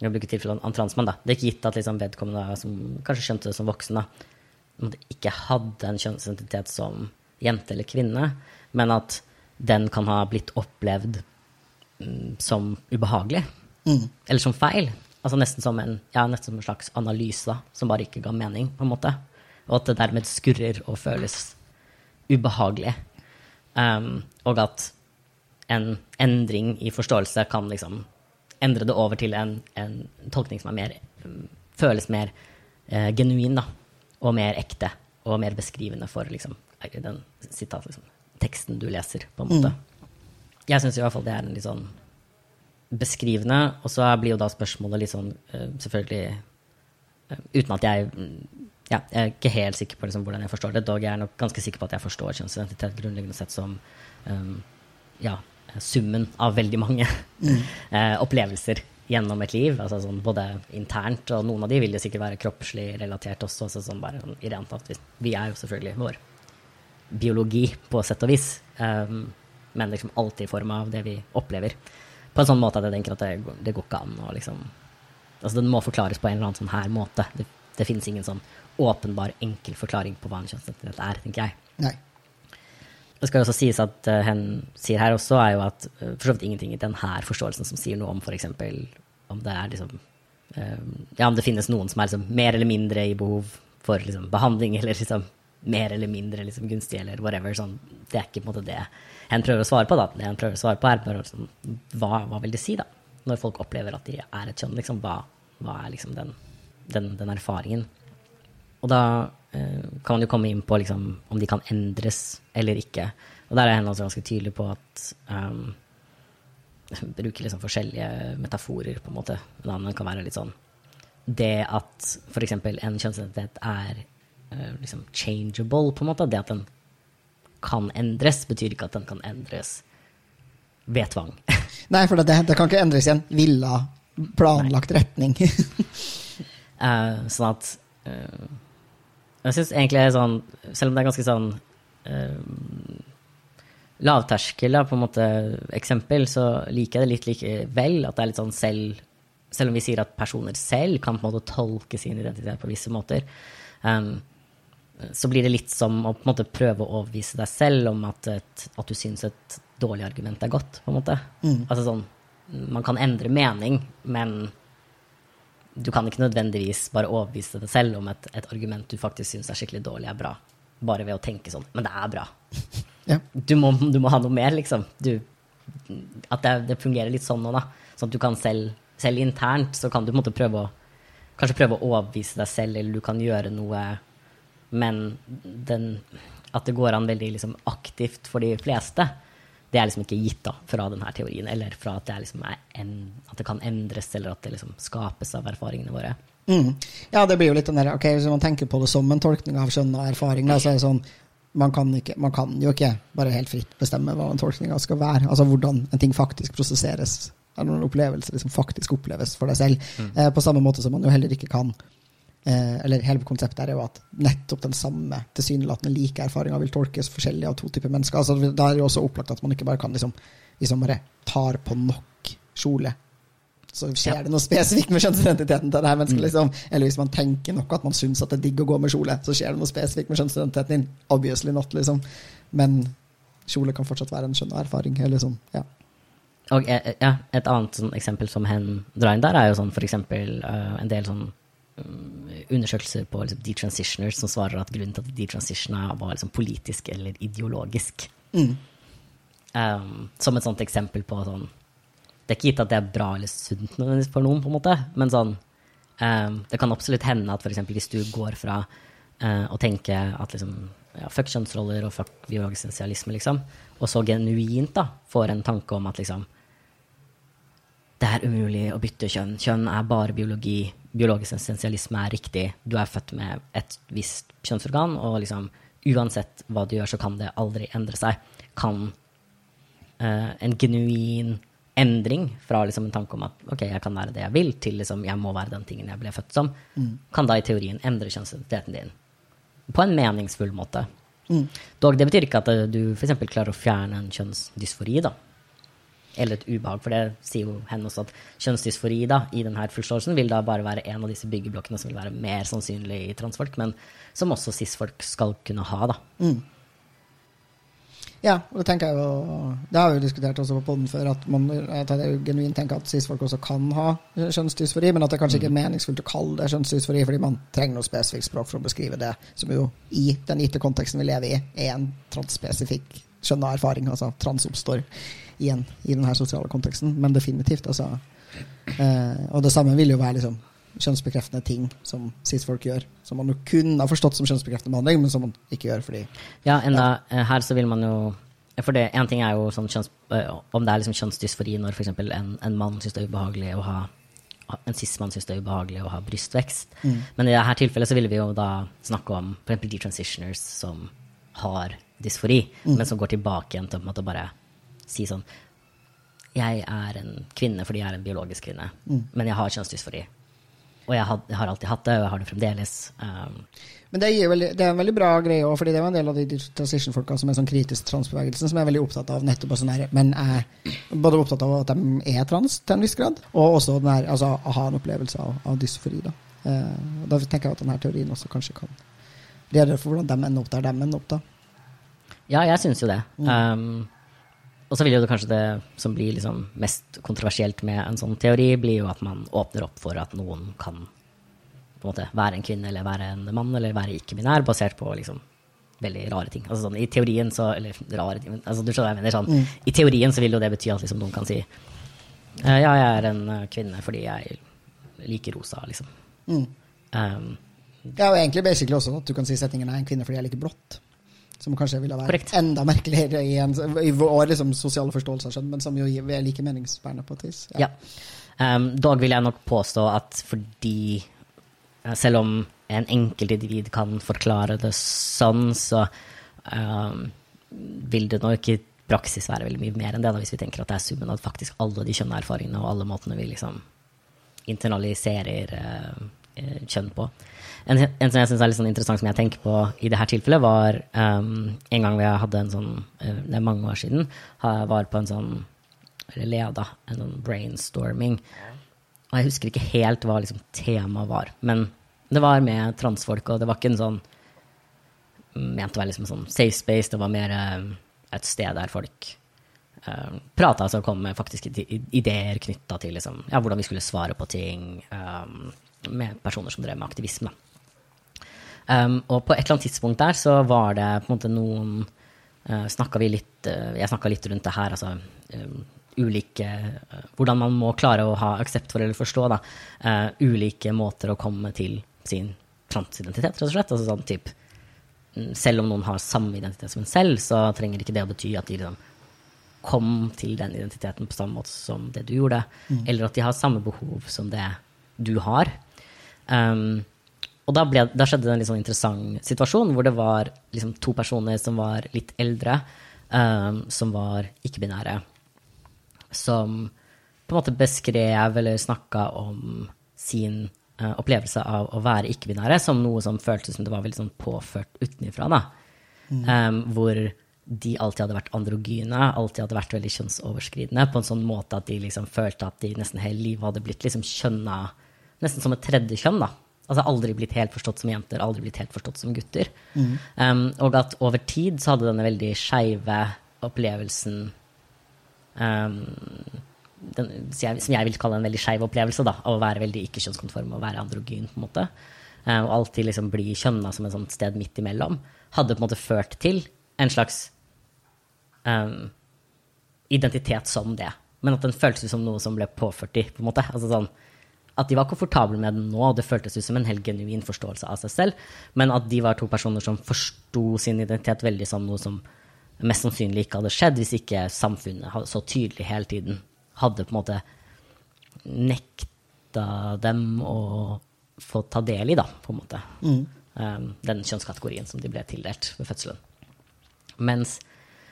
jeg bruker tilfellet en transmann. da. Det er ikke gitt at liksom vedkommende som kanskje skjønte det som voksen, da, ikke hadde en kjønnsidentitet som jente eller kvinne, men at den kan ha blitt opplevd mm, som ubehagelig. Mm. Eller som feil. Altså nesten som en, ja, nesten som en slags analyse da, som bare ikke ga mening, på en måte. Og at det dermed skurrer og føles ubehagelig. Um, og at en endring i forståelse kan liksom endre det over til en, en tolkning som er mer føles mer eh, genuin, da. Og mer ekte. Og mer beskrivende for liksom, den sitat, liksom, teksten du leser, på en måte. Mm. Jeg syns i hvert fall det er en litt sånn beskrivende. Og så blir jo da spørsmålet litt sånn uh, selvfølgelig uh, Uten at jeg ja, jeg er ikke helt sikker på liksom, hvordan jeg forstår det, dog jeg er nok ganske sikker på at jeg forstår kjønnsidentitet grunnleggende sett som um, ja, summen av veldig mange mm. uh, opplevelser gjennom et liv. Altså sånn, både internt, og noen av de vil jo sikkert være kroppslig relatert også. Altså sånn bare sånn, i rent at vi, vi, er jo selvfølgelig vår biologi på sett og vis. Um, men liksom alltid i form av det vi opplever på en sånn måte at jeg tenker at det, det går ikke an å liksom Altså, den må forklares på en eller annen sånn her måte. Det, det finnes ingen sånn åpenbar, enkel forklaring på hva en kjønnsidentitet er, tenker jeg. Nei. Det skal jo også sies at uh, hen sier her også, er jo at uh, for så vidt ingenting i denne forståelsen som sier noe om f.eks. om det er liksom uh, Ja, om det finnes noen som er liksom mer eller mindre i behov for liksom, behandling, eller liksom mer eller mindre liksom, gunstig, eller whatever. Sånn, det er ikke på en måte det hen prøver å svare på. da. Det hen prøver å svare på, er bare liksom, hva, hva, vil det si, da? Når folk opplever at de er et kjønn, liksom, hva, hva er liksom den, den, den erfaringen? Og da Eh, kan man jo komme inn på liksom, om de kan endres eller ikke. Og der er Henland ganske tydelig på at um, bruker liksom forskjellige metaforer, på en måte. Den kan være litt sånn Det at f.eks. en kjønnsidentitet er uh, liksom changeable, på en måte, det at den kan endres, betyr ikke at den kan endres ved tvang. Nei, for det, det kan ikke endres i en villa, planlagt Nei. retning. uh, sånn at uh, jeg syns egentlig sånn, selv om det er ganske sånn uh, lavterskel, da, på en måte, eksempel, så liker jeg det litt likevel. At det er litt sånn selv Selv om vi sier at personer selv kan på en måte tolke sin identitet på visse måter, um, så blir det litt som å på en måte prøve å overbevise deg selv om at, et, at du syns et dårlig argument er godt, på en måte. Mm. Altså sånn Man kan endre mening, men du kan ikke nødvendigvis bare overbevise deg selv om et, et argument du faktisk syns er skikkelig dårlig, er bra. Bare ved å tenke sånn. Men det er bra. Ja. Du, må, du, må, ha noe mer, liksom. Du, at det, det, fungerer litt sånn nå, da. Sånn at du kan selv, selv internt, så kan du på en måte prøve å Kanskje prøve å overbevise deg selv, eller du kan gjøre noe, men den, at det går an veldig liksom, aktivt for de fleste det er liksom ikke gitt da, fra denne teorien, eller fra at det, liksom en, at det kan endres, eller at det liksom skapes av erfaringene våre. Mm. Ja, det blir jo litt den der, ok, Hvis man tenker på det som en tolkning av skjønn og erfaring, da, så er det sånn man kan, ikke, man kan, jo ikke bare helt fritt bestemme hva en tolkning skal være. Altså hvordan en ting faktisk prosesseres. Eller en opplevelse liksom faktisk oppleves for deg selv. Mm. Eh, på samme måte som man jo heller ikke kan eller hele konseptet er jo at nettopp den samme tilsynelatende like erfaringa vil tolkes forskjellig av to typer mennesker. Altså, da er det jo også opplagt at man ikke bare kan liksom, liksom bare tar på nok kjole. Så skjer ja. det noe spesifikt med kjønnsidentiteten til det her mennesket. Mm. Liksom. Eller hvis man tenker nok at man syns at det er digg å gå med kjole, så skjer det noe spesifikt med kjønnsidentiteten din. Obviously not, liksom. Men kjole kan fortsatt være en skjønn erfaring. Eller sånn, ja. Og eh, ja, et annet sånn, eksempel som hen drar inn der, er jo sånn for eksempel uh, en del sånn undersøkelser på liksom, detransitioners som svarer at grunnen til at detransitiona var liksom, politisk eller ideologisk. Mm. Um, som et sånt eksempel på sånn Det er ikke gitt at det er bra eller sunt for noen, på en måte, men sånn um, Det kan absolutt hende at f.eks. hvis du går fra uh, å tenke at liksom ja, fuck kjønnsroller og fuck biologisk essensialisme, liksom, og så genuint da får en tanke om at liksom det er umulig å bytte kjønn. Kjønn er bare biologi biologisk essensialisme er riktig. Du er født med et visst kjønnsorgan, og liksom, uansett hva du gjør, så kan det aldri endre seg. Kan uh, en genuin endring fra liksom, en tanke om at ok, jeg kan være det jeg vil, til liksom, jeg må være den tingen jeg ble født som, mm. kan da i teorien endre kjønnsidentiteten din. På en meningsfull måte. Mm. Dog, det betyr ikke at du f.eks. klarer å fjerne en kjønnsdysfori. da eller et ubehag, for det sier jo henne også at kjønnsdysfori da, i denne forståelsen vil da bare være en av disse byggeblokkene som vil være mer sannsynlig i transfolk, men som også cis-folk skal kunne ha. da. Mm. Ja, og det tenker jeg jo Det har vi jo diskutert også på poden før, at man at jeg genuint tenker at cis-folk også kan ha kjønnsdysfori, men at det kanskje ikke er meningsfullt å kalle det kjønnsdysfori, fordi man trenger noe spesifikt språk for å beskrive det, som jo i den gitte konteksten vi lever i, er en transspesifikk skjønna erfaring. Altså trans oppstår igjen i denne sosiale konteksten, men definitivt. Altså, eh, og det samme vil jo være liksom, kjønnsbekreftende ting som cis-folk gjør, som man jo kun har forstått som kjønnsbekreftende behandling, men som man ikke gjør fordi Ja, enda ja. Eh, her så vil man jo For det en ting er jo sånn kjønns, eh, om det er liksom kjønnsdysfori når f.eks. En, en mann syns det er ubehagelig å ha en cis-mann syns det er ubehagelig å ha brystvekst. Mm. Men i dette tilfellet så ville vi jo da snakke om f.eks. detransitioners som har dysfori, mm. men som går tilbake igjen til å bare si sånn Jeg er en kvinne fordi jeg er en biologisk kvinne, mm. men jeg har kjønnsdysfori. Og jeg har, jeg har, alltid hatt det, og jeg har det fremdeles. Um, men det, veldig, det, er en veldig bra greie òg, fordi det var en del av de transition-folka som er sånn kritisk transbevegelsen, som er veldig opptatt av nettopp sånn her, men er både opptatt av at de er trans til en viss grad, og også den her, altså, å ha en opplevelse av, av dysfori. Da. Uh, da tenker jeg at denne teorien også kanskje kan redegjøre for hvordan de ender opp der de ender opp. da. Ja, jeg syns jo det. Um, og så vil jo det kanskje det som blir liksom mest kontroversielt med en sånn teori, blir jo at man åpner opp for at noen kan på en måte være en kvinne eller være en mann eller være ikke-binær, basert på liksom veldig rare ting. Altså sånn, I teorien så Eller rare ting, men altså, du skjønner hva jeg mener. Sånn, I teorien så vil jo det bety at liksom, noen kan si eh, ja, jeg er en eh, kvinne fordi jeg liker rosa, liksom. Mm. Um, Ja, og egentlig basically også at du kan si setningen er en kvinne fordi jeg liker blått. Som kanskje ville være Korrekt. enda merkeligere i, en, i vår liksom, sosiale forståelse, av men som jo er like meningsbærende på et vis. Ja. Um, dog vil jeg nok påstå at fordi eh, Selv om en enkeltindivid kan forklare det sånn, så um, vil det nok i praksis være veldig mye mer enn det, da, hvis vi tenker at det er summen av faktisk alle de kjønne erfaringene og alle måtene vi liksom internaliserer eh, kjønn på. En, en som jeg syns er litt sånn interessant, som jeg tenker på i det her tilfellet, var um, en gang vi hadde en sånn eh, Det er mange år siden. var på en sånn Eller leda en sånn brainstorming. Og jeg husker ikke helt hva liksom temaet var. Men det var med transfolk, og det var ikke en sånn ment å være liksom sånn safe space. Det var mer eh, et sted der folk uh, prata og kom med faktiske ideer knytta til liksom, ja, hvordan vi skulle svare på ting, um, med personer som drev med aktivisme. Um, og på et eller annet tidspunkt der så var det på en måte noen uh, snakka vi litt uh, Jeg snakka litt rundt det her, altså um, ulike uh, Hvordan man må klare å ha aksept for eller forstå da, uh, ulike måter å komme til sin transidentitet, rett og slett. Altså sånn typ mm, Selv om noen har samme identitet som en selv, så trenger ikke det å bety at de liksom kom til den identiteten på samme måte som det du gjorde, eller at de har samme behov som det du har. Um, og da, ble, da skjedde det en litt sånn interessant situasjon hvor det var liksom to personer som var litt eldre, um, som var ikke-binære, som på en måte beskrev eller snakka om sin uh, opplevelse av å være ikke-binære som noe som føltes som det var veldig sånn påført utenfra. Mm. Um, hvor de alltid hadde vært androgyne, alltid hadde vært veldig kjønnsoverskridende, på en sånn måte at de liksom følte at de nesten hele livet hadde blitt liksom kjønna nesten som et tredje kjønn. da. Altså aldri blitt helt forstått som jenter, aldri blitt helt forstått som gutter. Um, og at over tid så hadde denne veldig skeive opplevelsen um, den, som jeg- som jeg vil kalle en veldig skeiv opplevelse, da, av å være veldig ikke-kjønnskonform og være androgyn, på en måte, eh, og alltid liksom bli kjønna som et sånt sted midt imellom, hadde på en måte ført til en slags um, identitet som det. Men at den føltes som noe som ble påført i. på en måte. Altså sånn, at de var komfortable med den nå, og det føltes ut som en helt genuin forståelse av seg selv, men at de var to personer som forsto sin identitet veldig som noe som mest sannsynlig ikke hadde skjedd hvis ikke samfunnet så tydelig hele tiden hadde på en måte nekta dem å få ta del i, da, på en måte. Um, den kjønnskategorien som de ble tildelt ved fødselen. Mens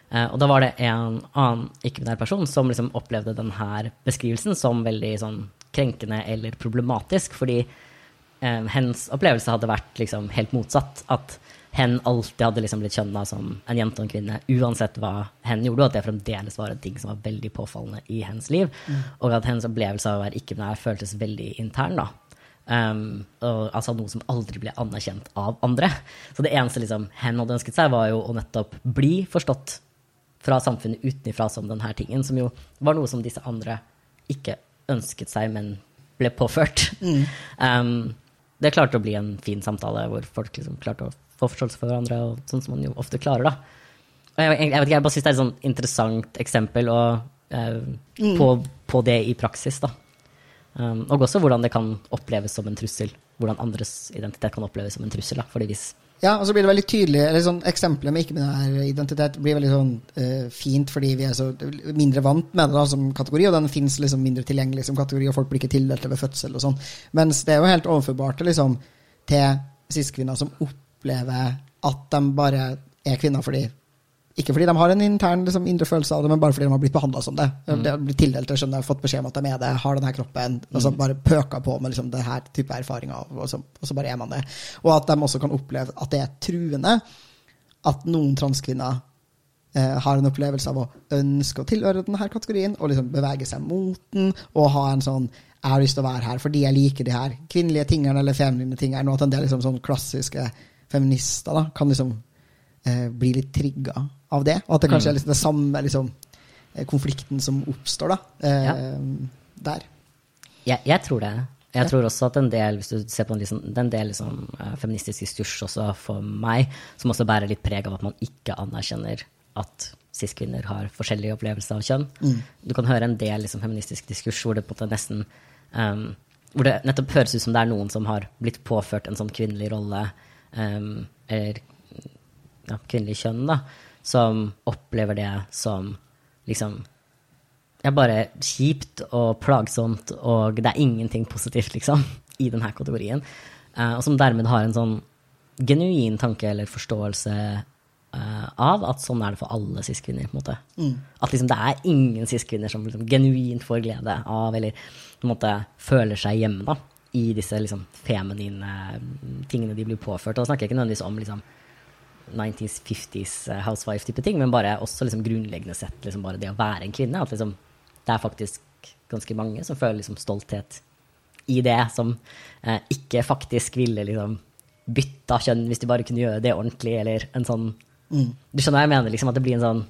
eh, Og da var det en annen ikke-binær person som liksom opplevde denne beskrivelsen som veldig sånn krenkende eller problematisk, fordi eh, hens opplevelse hadde vært liksom helt motsatt. At hen alltid hadde liksom blitt kjønna som en jente og en kvinne, uansett hva hen gjorde, og at det fremdeles var en ting som var veldig påfallende i hennes liv. Og at hennes opplevelse av å være ikke-binær føltes veldig intern. da. Um, og, altså noe som aldri ble anerkjent av andre. Så det eneste liksom, hen hadde ønsket seg, var jo å nettopp bli forstått fra samfunnet utenfra som denne tingen, som jo var noe som disse andre ikke ønsket seg, men ble påført. Um, det klarte å bli en fin samtale hvor folk liksom klarte å få forståelse for hverandre, og sånn som man jo ofte klarer, da. Og jeg, jeg, vet ikke, jeg bare syns det er et sånn interessant eksempel og, eh, på, på det i praksis, da. Um, og også hvordan det kan oppleves som en trussel. Hvordan andres identitet kan oppleves som en trussel. Da. Fordi hvis Ja, og så blir det veldig tydelig eller sånn, Eksempelet med ikke-binær identitet blir veldig sånn uh, fint fordi vi er så mindre vant med det da, som kategori, og den fins liksom mindre tilgjengelig som kategori, og folk blir ikke tildelt ved fødsel og sånn. Mens det er jo helt overførbart liksom, til cis-kvinner som opplever at de bare er kvinner fordi ikke fordi de har en intern liksom, indre følelse av det, men bare fordi de har blitt behandla som det. De har blitt tildelt det, skjønner jeg, fått beskjed om at de er det, har denne kroppen, og så bare pøka på med liksom, det her type erfaringer, og så, og så bare er man det. Og at de også kan oppleve at det er truende at noen transkvinner eh, har en opplevelse av å ønske å tilhøre denne kategorien, og liksom bevege seg mot den, og ha en sånn jeg har lyst til å være her fordi jeg liker de her kvinnelige tingene eller feminine tingene, og at en del liksom, sånn klassiske feminister da, kan liksom eh, bli litt trigga av det. Og at det kanskje Mm. er liksom den samme liksom, eh, konflikten som oppstår da, eh, Ja. der. Jeg, jeg tror det. Jeg Ja. tror også at en del hvis du ser på en, liksom, en del liksom, eh, feministisk diskurs også for meg, som også bærer litt preg av at man ikke anerkjenner at cis-kvinner har forskjellige opplevelser av kjønn. Du kan høre en del liksom, feministisk diskurs hvor det på en måte nesten um, Hvor det nettopp høres ut som det er noen som har blitt påført en sånn kvinnelig rolle, um, eller ja, kvinnelig kjønn, da, som opplever det som liksom det er bare kjipt og plagsomt, og det er ingenting positivt, liksom, i denne kategorien. Eh, og som dermed har en sånn genuin tanke eller forståelse eh, av at sånn er det for alle cis-kvinner. på en måte. At liksom, det er ingen cis-kvinner som liksom, genuint får glede av, eller på en måte føler seg hjemme da, i disse liksom, feminine tingene de blir påført. Og da snakker jeg ikke nødvendigvis om liksom, 90s, 50s eh, housewife-type ting, men bare også liksom grunnleggende sett liksom bare det å være en kvinne. At liksom, det er faktisk ganske mange som føler liksom stolthet i det, som eh, ikke faktisk ville liksom bytta kjønn hvis de bare kunne gjøre det ordentlig, eller en sånn Du skjønner hva jeg mener? liksom At det blir en sånn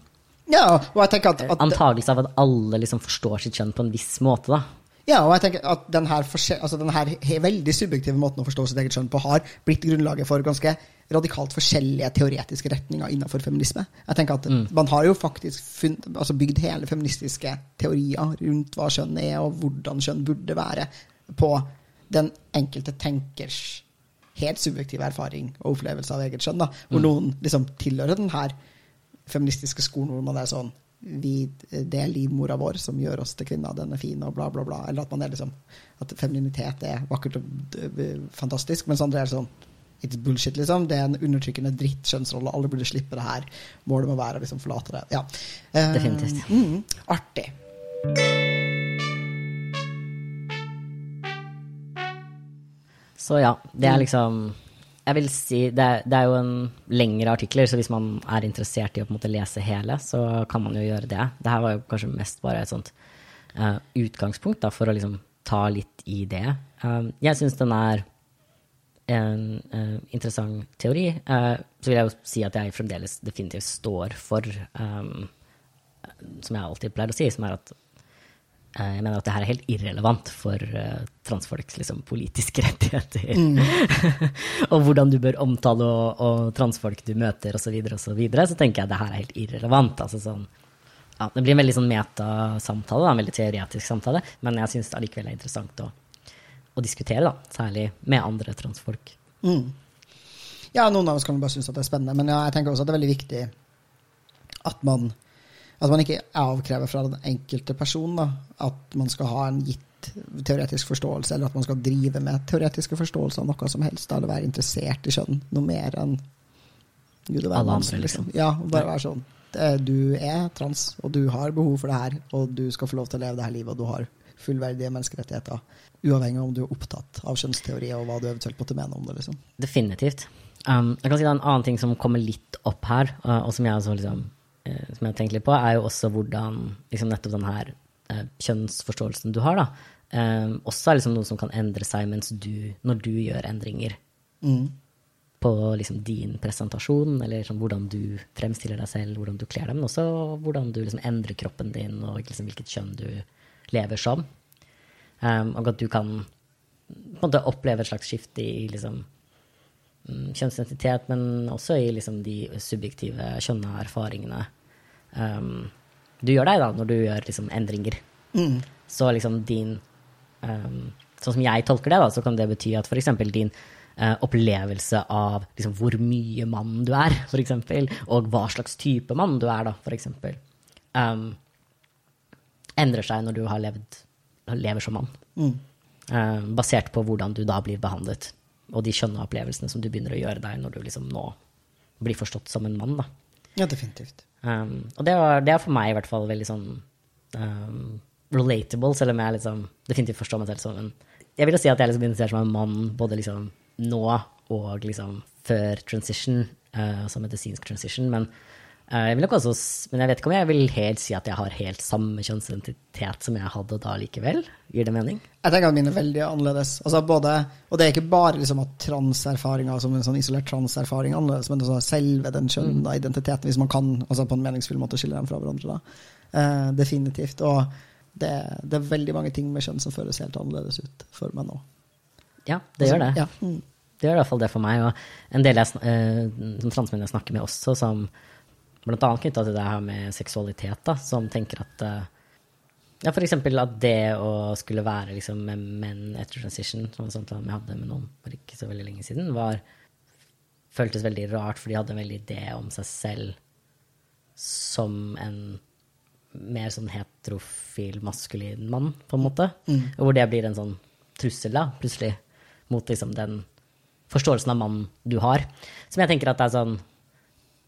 Ja, at, at antagelse av at alle liksom forstår sitt kjønn på en viss måte, da. Ja, og jeg tenker at denne, altså denne veldig subjektive måten å forstå sitt eget kjønn på har blitt grunnlaget for ganske radikalt forskjellige teoretiske retninger innenfor feminisme. Jeg tenker at Man har jo faktisk funn, altså bygd hele feministiske teorier rundt hva kjønn er, og hvordan kjønn burde være, på den enkelte tenkers helt subjektive erfaring og opplevelse av eget kjønn. da, Hvor noen liksom tilhører den her feministiske skolen hvor man er sånn vi, Det er livmora vår som gjør oss til kvinner, den er fin, og bla, bla, bla. Eller at man er liksom At femininitet er vakkert og fantastisk, mens andre er sånn It's bullshit, liksom. Det er en undertrykkende drittkjønnsrolle. Alle burde slippe det her. Målet må være å liksom forlate det. Ja. Uh, Definitivt. Mm, artig. Så ja, det er liksom Jeg vil si Det er, det er jo en lengre artikler, så hvis man er interessert i å på en måte lese hele, så kan man jo gjøre det. Det her var jo kanskje mest bare et sånt uh, utgangspunkt da, for å liksom ta litt i det. Uh, jeg syns den er en uh, interessant teori. uh, så vil jeg jo si at jeg fremdeles definitivt står for, um, som jeg alltid pleier å si, som er at uh, jeg mener at det her er helt irrelevant for transfolks liksom, politiske rettigheter. og hvordan du bør omtale og, og transfolk du møter, osv., osv. Så, videre, så tenker jeg at det her er helt irrelevant. Altså, sånn, ja, det blir en veldig sånn metasamtale, en veldig teoretisk samtale, men jeg syns allikevel er interessant å, å diskutere, da, særlig med andre transfolk. Mm. Ja, noen av oss kan bare synes at det er spennende, men ja, jeg tenker også at det er veldig viktig at man, at man ikke avkrever fra den enkelte person da, at man skal ha en gitt teoretisk forståelse, eller at man skal drive med teoretiske forståelser av noe som helst, da, eller være interessert i kjønn noe mer enn Gud og Alle andre, liksom. Ja, bare være sånn eh, Du er trans, og du har behov for det her, og du skal få lov til å leve det her livet, og du har fullverdige menneskerettigheter, uavhengig av om du er opptatt av kjønnsteori og hva du eventuelt måtte mene om det. liksom. Definitivt. Um, jeg kan si det er En annen ting som kommer litt opp her, uh, og som jeg, også, liksom, uh, som jeg tenker litt på, er jo også hvordan liksom, nettopp den her uh, kjønnsforståelsen du har, da, um, også er liksom noe som kan endre seg du, når du gjør endringer Mm. på liksom, din presentasjon, eller sånn, hvordan du fremstiller deg selv, hvordan du kler deg, men også hvordan du liksom, endrer kroppen din, og liksom, hvilket kjønn du lever som. Um, og at du kan måte oppleve et slags skifte i liksom, mm, kjønnsidentitet, men også i liksom, de subjektive kjønna erfaringene um, du gjør deg da, når du gjør liksom, endringer. Mm. Så liksom din um, Sånn som jeg tolker det, da, så kan det bety at f.eks. din uh, opplevelse av liksom, hvor mye mann du er, eksempel, og hva slags type mann du er, da, um, endrer seg når du har levd, lever som mann. Mm. Eh, basert på hvordan du da blir behandlet, og de skjønne opplevelsene som du begynner å gjøre deg når du liksom nå blir forstått som en mann. da. Ja, definitivt. Um, og det, var, det er for meg i hvert fall veldig sånn um, relatable, selv om jeg liksom definitivt forstår meg selv som en Jeg vil jo si at jeg liksom identifiserer som en mann både liksom nå og liksom før transition, uh, altså medisinsk transition, men Jeg vil nok også, men jeg vet ikke om jeg vil helt si at jeg har helt samme kjønnsidentitet som jeg hadde da likevel. Gir det mening? Jeg tenker at mine er veldig annerledes. Altså både, og det er ikke bare liksom at transerfaringer som en sånn isolert transerfaring er annerledes, men også selve den kjønna identiteten, hvis man kan altså på en meningsfull måte skille dem fra hverandre. Eh, definitivt. Og det, det er veldig mange ting med kjønn som føles helt annerledes ut for meg nå. Ja, det gjør det. Ja. Mm. Det gjør i hvert fall det for meg. Og en del jeg, eh, som transmenn jeg snakker med også, som blant annet knytta til det her med seksualitet, da, som tenker at eh, ja, eksempel at det å skulle være liksom med menn etter transition, som var sånt jeg hadde med noen for ikke så veldig lenge siden, var føltes veldig rart, for de hadde en veldig idé om seg selv som en mer sånn heterofil, maskulin mann, på en måte. Og hvor det blir en sånn trussel, da, plutselig, mot liksom den forståelsen av mann du har. Som jeg tenker at det er sånn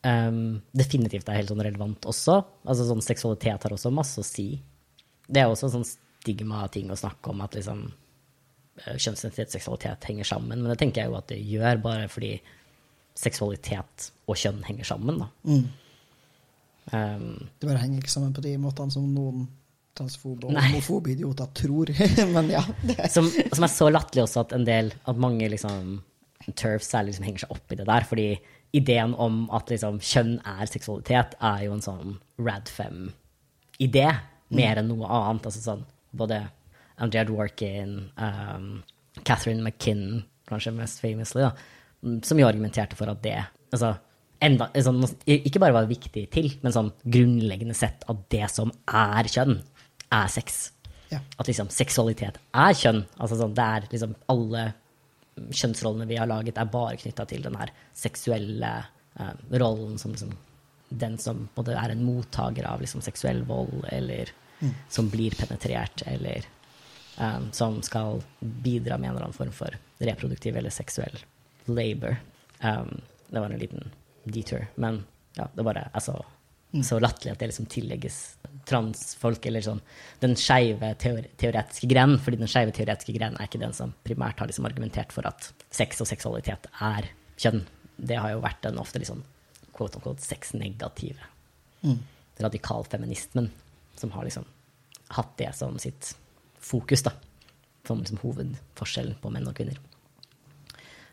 um, definitivt er helt sånn relevant også. Altså sånn seksualitet har også masse å si. Det er også sånn stigma-ting å snakke om, at liksom eh, kjønnsidentitet og seksualitet henger sammen. Men det tenker jeg jo at det gjør, bare fordi seksualitet og kjønn henger sammen, da. Mm. Um, Det bare henger ikke sammen på de måtene som noen transfobe og Nei. homofobe idioter tror. Men ja. Det. som, som er så latterlig også at en del, at mange liksom turfs særlig liksom henger seg opp i det der. Fordi ideen om at liksom kjønn er seksualitet, er jo en sånn Radfem-idé mer enn noe annet. Altså sånn både Andrea Dworkin, um, Catherine McKinnon, kanskje mest famously, da, mm, som jo argumenterte for at det altså, enda, sånn, ikke bare var viktig til, men sånn grunnleggende sett at det som er kjønn, er sex. Ja. At liksom seksualitet er kjønn. Altså sånn, det er liksom alle kjønnsrollene vi har laget, er bare knytta til den her seksuelle eh, rollen som liksom den som både er en mottaker av liksom seksuell vold, eller som blir penetrert, eller eh, som skal bidra med en eller annen form for reproduktiv eller seksuell labor. Um, det var en liten detour, men ja, det bare er så, så latterlig at det liksom tillegges transfolk, eller sånn den skeive teore teoretiske grenen, fordi den skeive teoretiske grenen er ikke den som primært har liksom argumentert for at sex og seksualitet er kjønn. Det har jo vært den ofte liksom quote unquote sexnegative Mm. radikalfeminismen som har liksom hatt det som sitt fokus, da. Som liksom hovedforskjellen på menn og kvinner.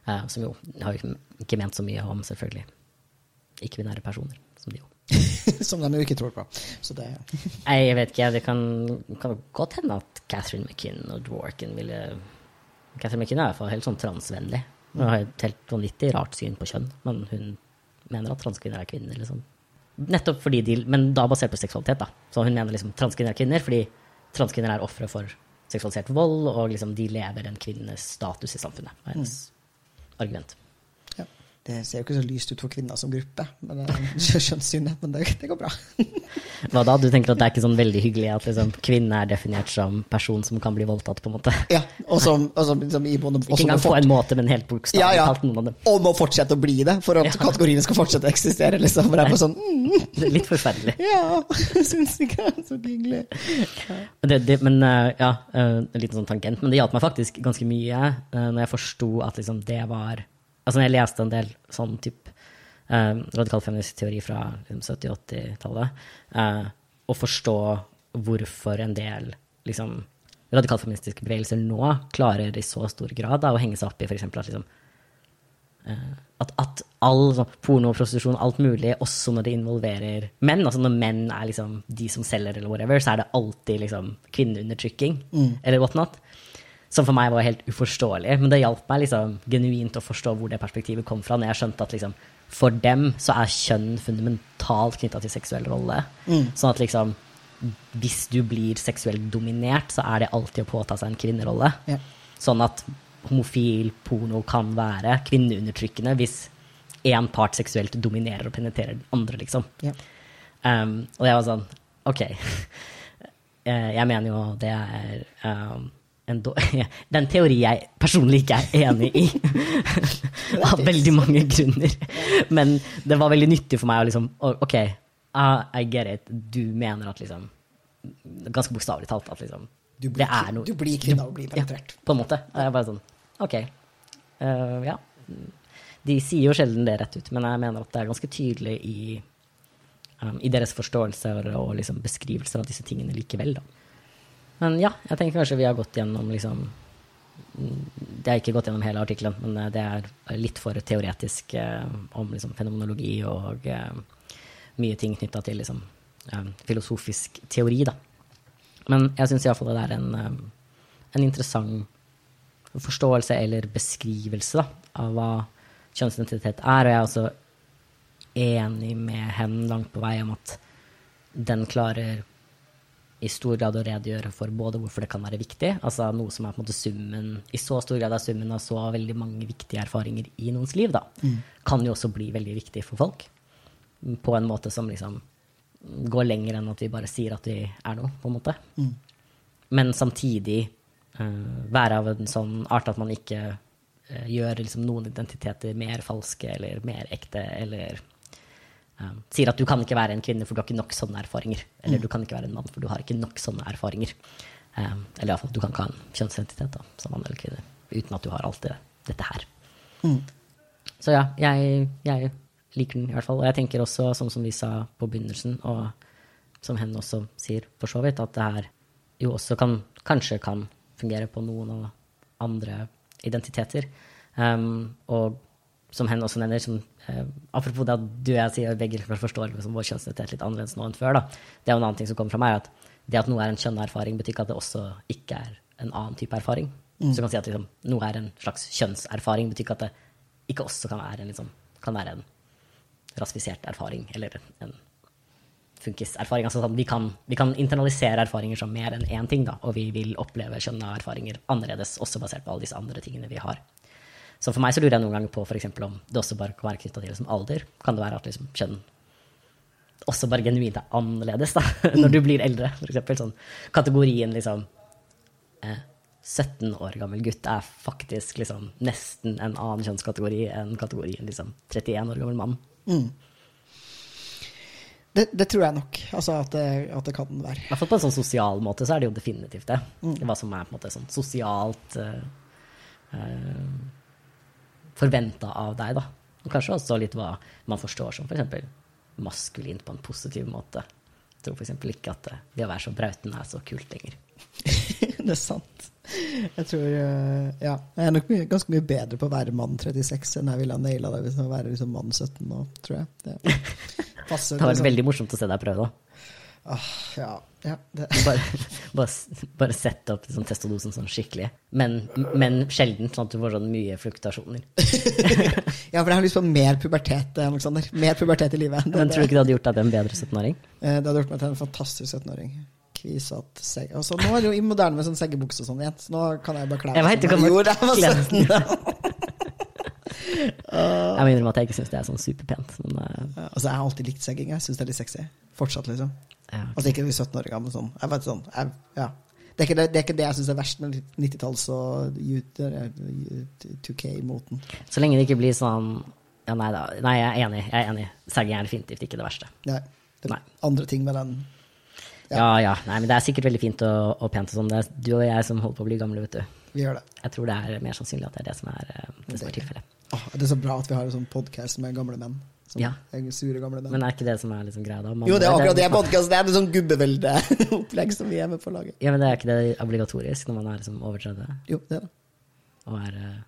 Uh, som jo har jo ikke- ikke ment så mye om, selvfølgelig, ikke-binære personer. Som de jo. Som de jo ikke tror på. Så det jeg vet ikke, det kan, kan godt hende at Catherine McKinn og Dworkin ville Catherine McKinn er i hvert fall helt sånn transvennlig. Hun har et helt vanvittig rart syn på kjønn, men hun mener at transkvinner er kvinner, liksom. Nettopp fordi de Men da basert på seksualitet, da. Så hun mener liksom transkvinner er kvinner fordi transkvinner er ofre for seksualisert vold, og liksom de lever en kvinnes status i samfunnet. Det er hennes argument. Det ser jo ikke så lyst ut for kvinner som gruppe, men er kjønnssynet, men det, det går bra. Hva da? Du tenker at det er ikke sånn veldig hyggelig at liksom, kvinne er definert som person som kan bli voldtatt, på en måte? Ja, og som, og som liksom i både, Ikke engang på en måte, men helt bokstavelig ja, ja. talt noen av dem. Og må fortsette å bli det, for at Ja. kategoriene skal fortsette å eksistere. Liksom. For det er bare sånn mm, Det er litt forferdelig. Ja, syns ikke det er så hyggelig. Det, det, men eh, ja, eh, en liten sånn tangent. Men det hjalp meg faktisk ganske mye når jeg forsto at liksom det var Altså jeg leste en del sånn type eh, radikal feministisk teori fra liksom, 70-80-tallet, eh, og forstå hvorfor en del liksom radikalfeministiske bevegelser nå klarer i så stor grad da, å henge seg opp i f.eks. at liksom Eh, at, at all sånn, porno og prostitusjon, alt mulig, også når det involverer menn, altså når menn er liksom de som selger eller whatever, så er det alltid liksom kvinneundertrykking eller whatnot. Som for meg var helt uforståelig, men det hjalp meg liksom genuint å forstå hvor det perspektivet kom fra, når jeg skjønte at liksom for dem så er kjønn fundamentalt knytta til seksuell rolle. Sånn at liksom hvis du blir seksuelt dominert, så er det alltid å påta seg en kvinnerolle. Ja. Sånn at homofil porno kan være kvinneundertrykkende hvis én part seksuelt dominerer og penetrerer den andre, liksom. Ja. Um, og jeg var sånn OK. Eh, jeg mener jo det er um, en do det er teori jeg personlig ikke er enig i. Av veldig mange grunner. Men det var veldig nyttig for meg å liksom OK, ah, I get it. Du mener at liksom Ganske bokstavelig talt at liksom Du blir, det noe du blir kvinne og blir penetrert. på en måte. Jeg er bare sånn OK. Uh, ja. De sier jo sjelden det rett ut, men jeg mener at det er ganske tydelig i um, i deres forståelser og liksom beskrivelser av disse tingene likevel. Da. Men ja, jeg tenker kanskje vi har gått gjennom liksom Det har ikke gått gjennom hele artikkelen, men eh, det er litt for teoretisk eh, om liksom, fenomenologi og eh, mye ting knytta til liksom, eh, filosofisk teori, da. Men jeg syns iallfall det er en, eh, en interessant forståelse eller beskrivelse da, av hva kjønnsidentitet er. Og jeg er også enig med henne langt på vei om at den klarer i stor grad å redegjøre for både hvorfor det kan være viktig, altså noe som er på en måte summen, i så stor grad er summen av så veldig mange viktige erfaringer i noens liv, da, kan jo også bli veldig viktig for folk. På en måte som liksom går lenger enn at vi bare sier at vi er noe, på en måte. Men samtidig uh, være av en sånn art at man ikke uh, gjør liksom noen identiteter mer falske eller mer ekte, eller eh, sier at du kan ikke være en kvinne for du har ikke nok sånne erfaringer. Eller du kan ikke være en mann for du har ikke nok sånne erfaringer. Um, eller iallfall, du kan ikke ha en kjønnsidentitet da, som mann eller kvinne uten at du har alt det, dette her. Så ja, jeg, jeg liker den i hvert fall. Og jeg tenker også, sånn som vi sa på begynnelsen, og som hen også sier for så vidt, at det her jo også kan, kanskje kan fungere på noen av andre identiteter. Um, og som hen også nevner, som, eh, apropos det at du og jeg sier begge forstår liksom, vår kjønnsidentitet litt annerledes nå enn før, da. det er jo en annen ting som kommer fra meg, at det at noe er en kjønnerfaring, betyr ikke at det også ikke er en annen type erfaring. Så du kan si at liksom, noe er en slags kjønnserfaring, betyr ikke at det ikke også kan være en, liksom, kan være en rasifisert erfaring, eller en funkiserfaring. Altså sånn, vi, kan, vi kan internalisere erfaringer som mer enn én ting, da, og vi vil oppleve kjønna erfaringer annerledes, også basert på alle disse andre tingene vi har. Så for meg så lurer jeg noen ganger på for om det også bare kan være knytta til liksom, alder. Kan det være at liksom, kjønn også bare genuint er annerledes da, når du blir eldre? For eksempel, sånn, kategorien liksom eh, 17 år gammel gutt er faktisk liksom, nesten en annen kjønnskategori enn kategorien liksom, 31 år gammel mann. Det, det tror jeg nok. Altså at det, at det kan være. I hvert fall på en sånn sosial måte så er det jo definitivt det. Hva som er på en måte sånn sosialt uh, forventa av deg, da. Og kanskje også litt hva man forstår som f.eks. maskulint på en positiv måte. Jeg tror f.eks. ikke at det, det å være så brauten er så kult lenger. det er sant. Jeg tror eh, Ja. Jeg er nok mye, ganske mye bedre på å være mann 36 enn jeg ville ha naila det hvis jeg var liksom mann 17 nå, tror jeg. Det passer. Det var liksom. veldig morsomt å se deg prøve, da. Åh, ja, ja. Bare, bare, bare sette opp sånn testodosen sånn skikkelig. Men, men sjelden, sånn at du får sånn mye fluktasjoner. ja, for jeg har lyst på mer pubertet, eh, Alexander. Mer pubertet i livet. Men tror du ikke det hadde gjort deg til en bedre 17-åring? Eh, Det hadde gjort meg til en fantastisk 17-åring. Kvisete seg... Og nå er det jo moderne med sånn seggebukse og sånn igjen, så nå kan jeg bare kle meg som jeg gjorde da jeg var kle 17. Jeg må innrømme at jeg ikke syns det er sånn superpent. Men uh. Altså, jeg har alltid likt segging. Jeg syns det er litt sexy. Fortsatt, liksom. ja. Altså ikke 17 år gammel, sånn. Jeg vet sånn, jeg, ja. Det er, ikke det, det er ikke det jeg syns er verst med 90-talls- og 2K-moten. Så lenge det ikke blir sånn Ja, nei da. Nei, jeg er enig. Jeg er enig. Sagging er definitivt ikke det verste. Nei. Det er Nei. andre ting med den. Ja. Ja, ja. Nei, men det er sikkert veldig fint og, og pent og sånn. Det er du og jeg som holder på å bli gamle, vet du. Vi gjør det. Jeg tror det er mer sannsynlig at det er det som er, eh, det som er tilfellet. Åh, det er så bra at vi har en sånn podkast med gamle menn. Som Ja. sure gamle menn. Men er ikke det som er liksom greia, da? Man jo, det er akkurat det podkasten er. Det er sånn gubbeveldeopplegg som vi er med på å lage. Ja, men det er ikke det obligatorisk når man er liksom over 30 Jo, det er det. og er uh,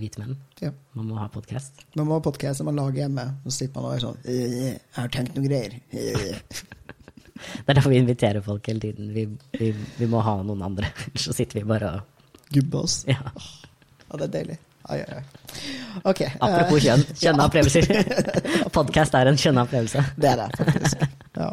hvite menn? Ja. Man må ha podkast. Man må ha podkast som man lager hjemme, så slipper man å være sånn «Øh, Jeg har tenkt noen greier. Øh». Det er derfor vi inviterer folk hele tiden. Vi, vi, vi må ha noen andre. Så sitter vi bare og Gubbe oss. Ja. Ja, det er deilig. Ai, ai, ai. Ok. eh, Apropos kjønn. Kjønna opplevelser. Podkast er en kjønna opplevelse. Det er det, faktisk. Ja.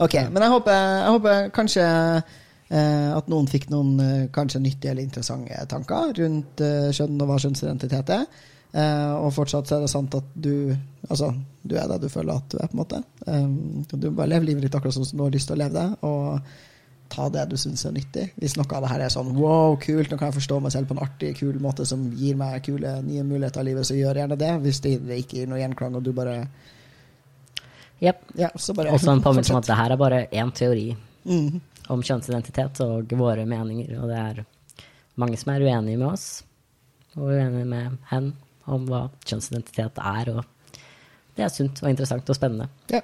Ok, men jeg håper, jeg håper kanskje eh, at noen fikk noen eh, kanskje nyttige eller interessante tanker rundt eh, kjønn og hva kjønnsidentitet er. Eh, og fortsatt så er det sant at du Altså, du er det du føler at du er, på en måte. Um, du bare lever livet ditt akkurat sånn som du har lyst til å leve det, og ta det du syns er nyttig. Hvis noe av det her er sånn wow, kult, nå kan jeg forstå meg selv på en artig, kul måte som gir meg kule, nye muligheter i livet, så gjør gjerne det. Hvis det ikke gir noe gjenklang, og du bare Jepp. Ja, så Også en påminnelse om at det her er bare én teori mm. om kjønnsidentitet og våre meninger. Og det er mange som er uenige med oss, og uenige med hen om hva kjønnsidentitet er. Og det er sunt og interessant og spennende. Ja.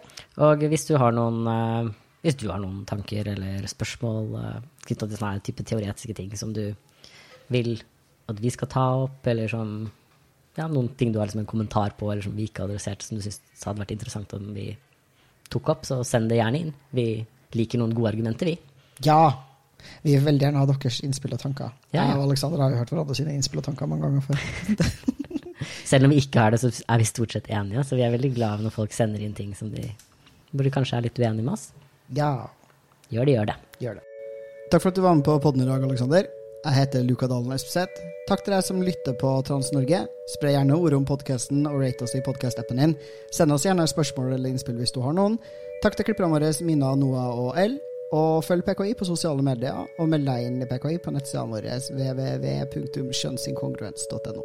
Og hvis du har noen, eh, hvis du har noen tanker eller spørsmål uh, knytta til sånne type teoretiske ting som du vil at vi skal ta opp, eller som ja, noen ting du har liksom en kommentar på, eller som vi ikke har adressert, som du syns hadde vært interessant om vi tok opp, så send det gjerne inn. Vi liker noen gode argumenter, vi. Ja! Vi vil veldig gjerne ha deres innspill og tanker. Ja, ja. Jeg og Alexander har jo hørt hverandre sine innspill og tanker mange ganger før. Selv om vi ikke har det, så er vi stort sett enige. Så vi er veldig glade når folk sender inn ting som de burde kanskje er litt uenige med oss. Ja, Gjør det, gjør det. gjør det. Takk for at du var med på podden i dag, Alexander. Jeg heter Luka Dalen Espeseth. Takk til deg som lytter på Trans-Norge. Spre gjerne ordet om podkasten og rate oss i podkast-appen din. Send oss gjerne spørsmål eller innspill hvis du har noen. Takk til klipperne våre Mina, Noah og L. Og følg PKI på sosiale medier, og meld deg inn i PKI på nettsidene våre www.kjønnsinkongruens.no.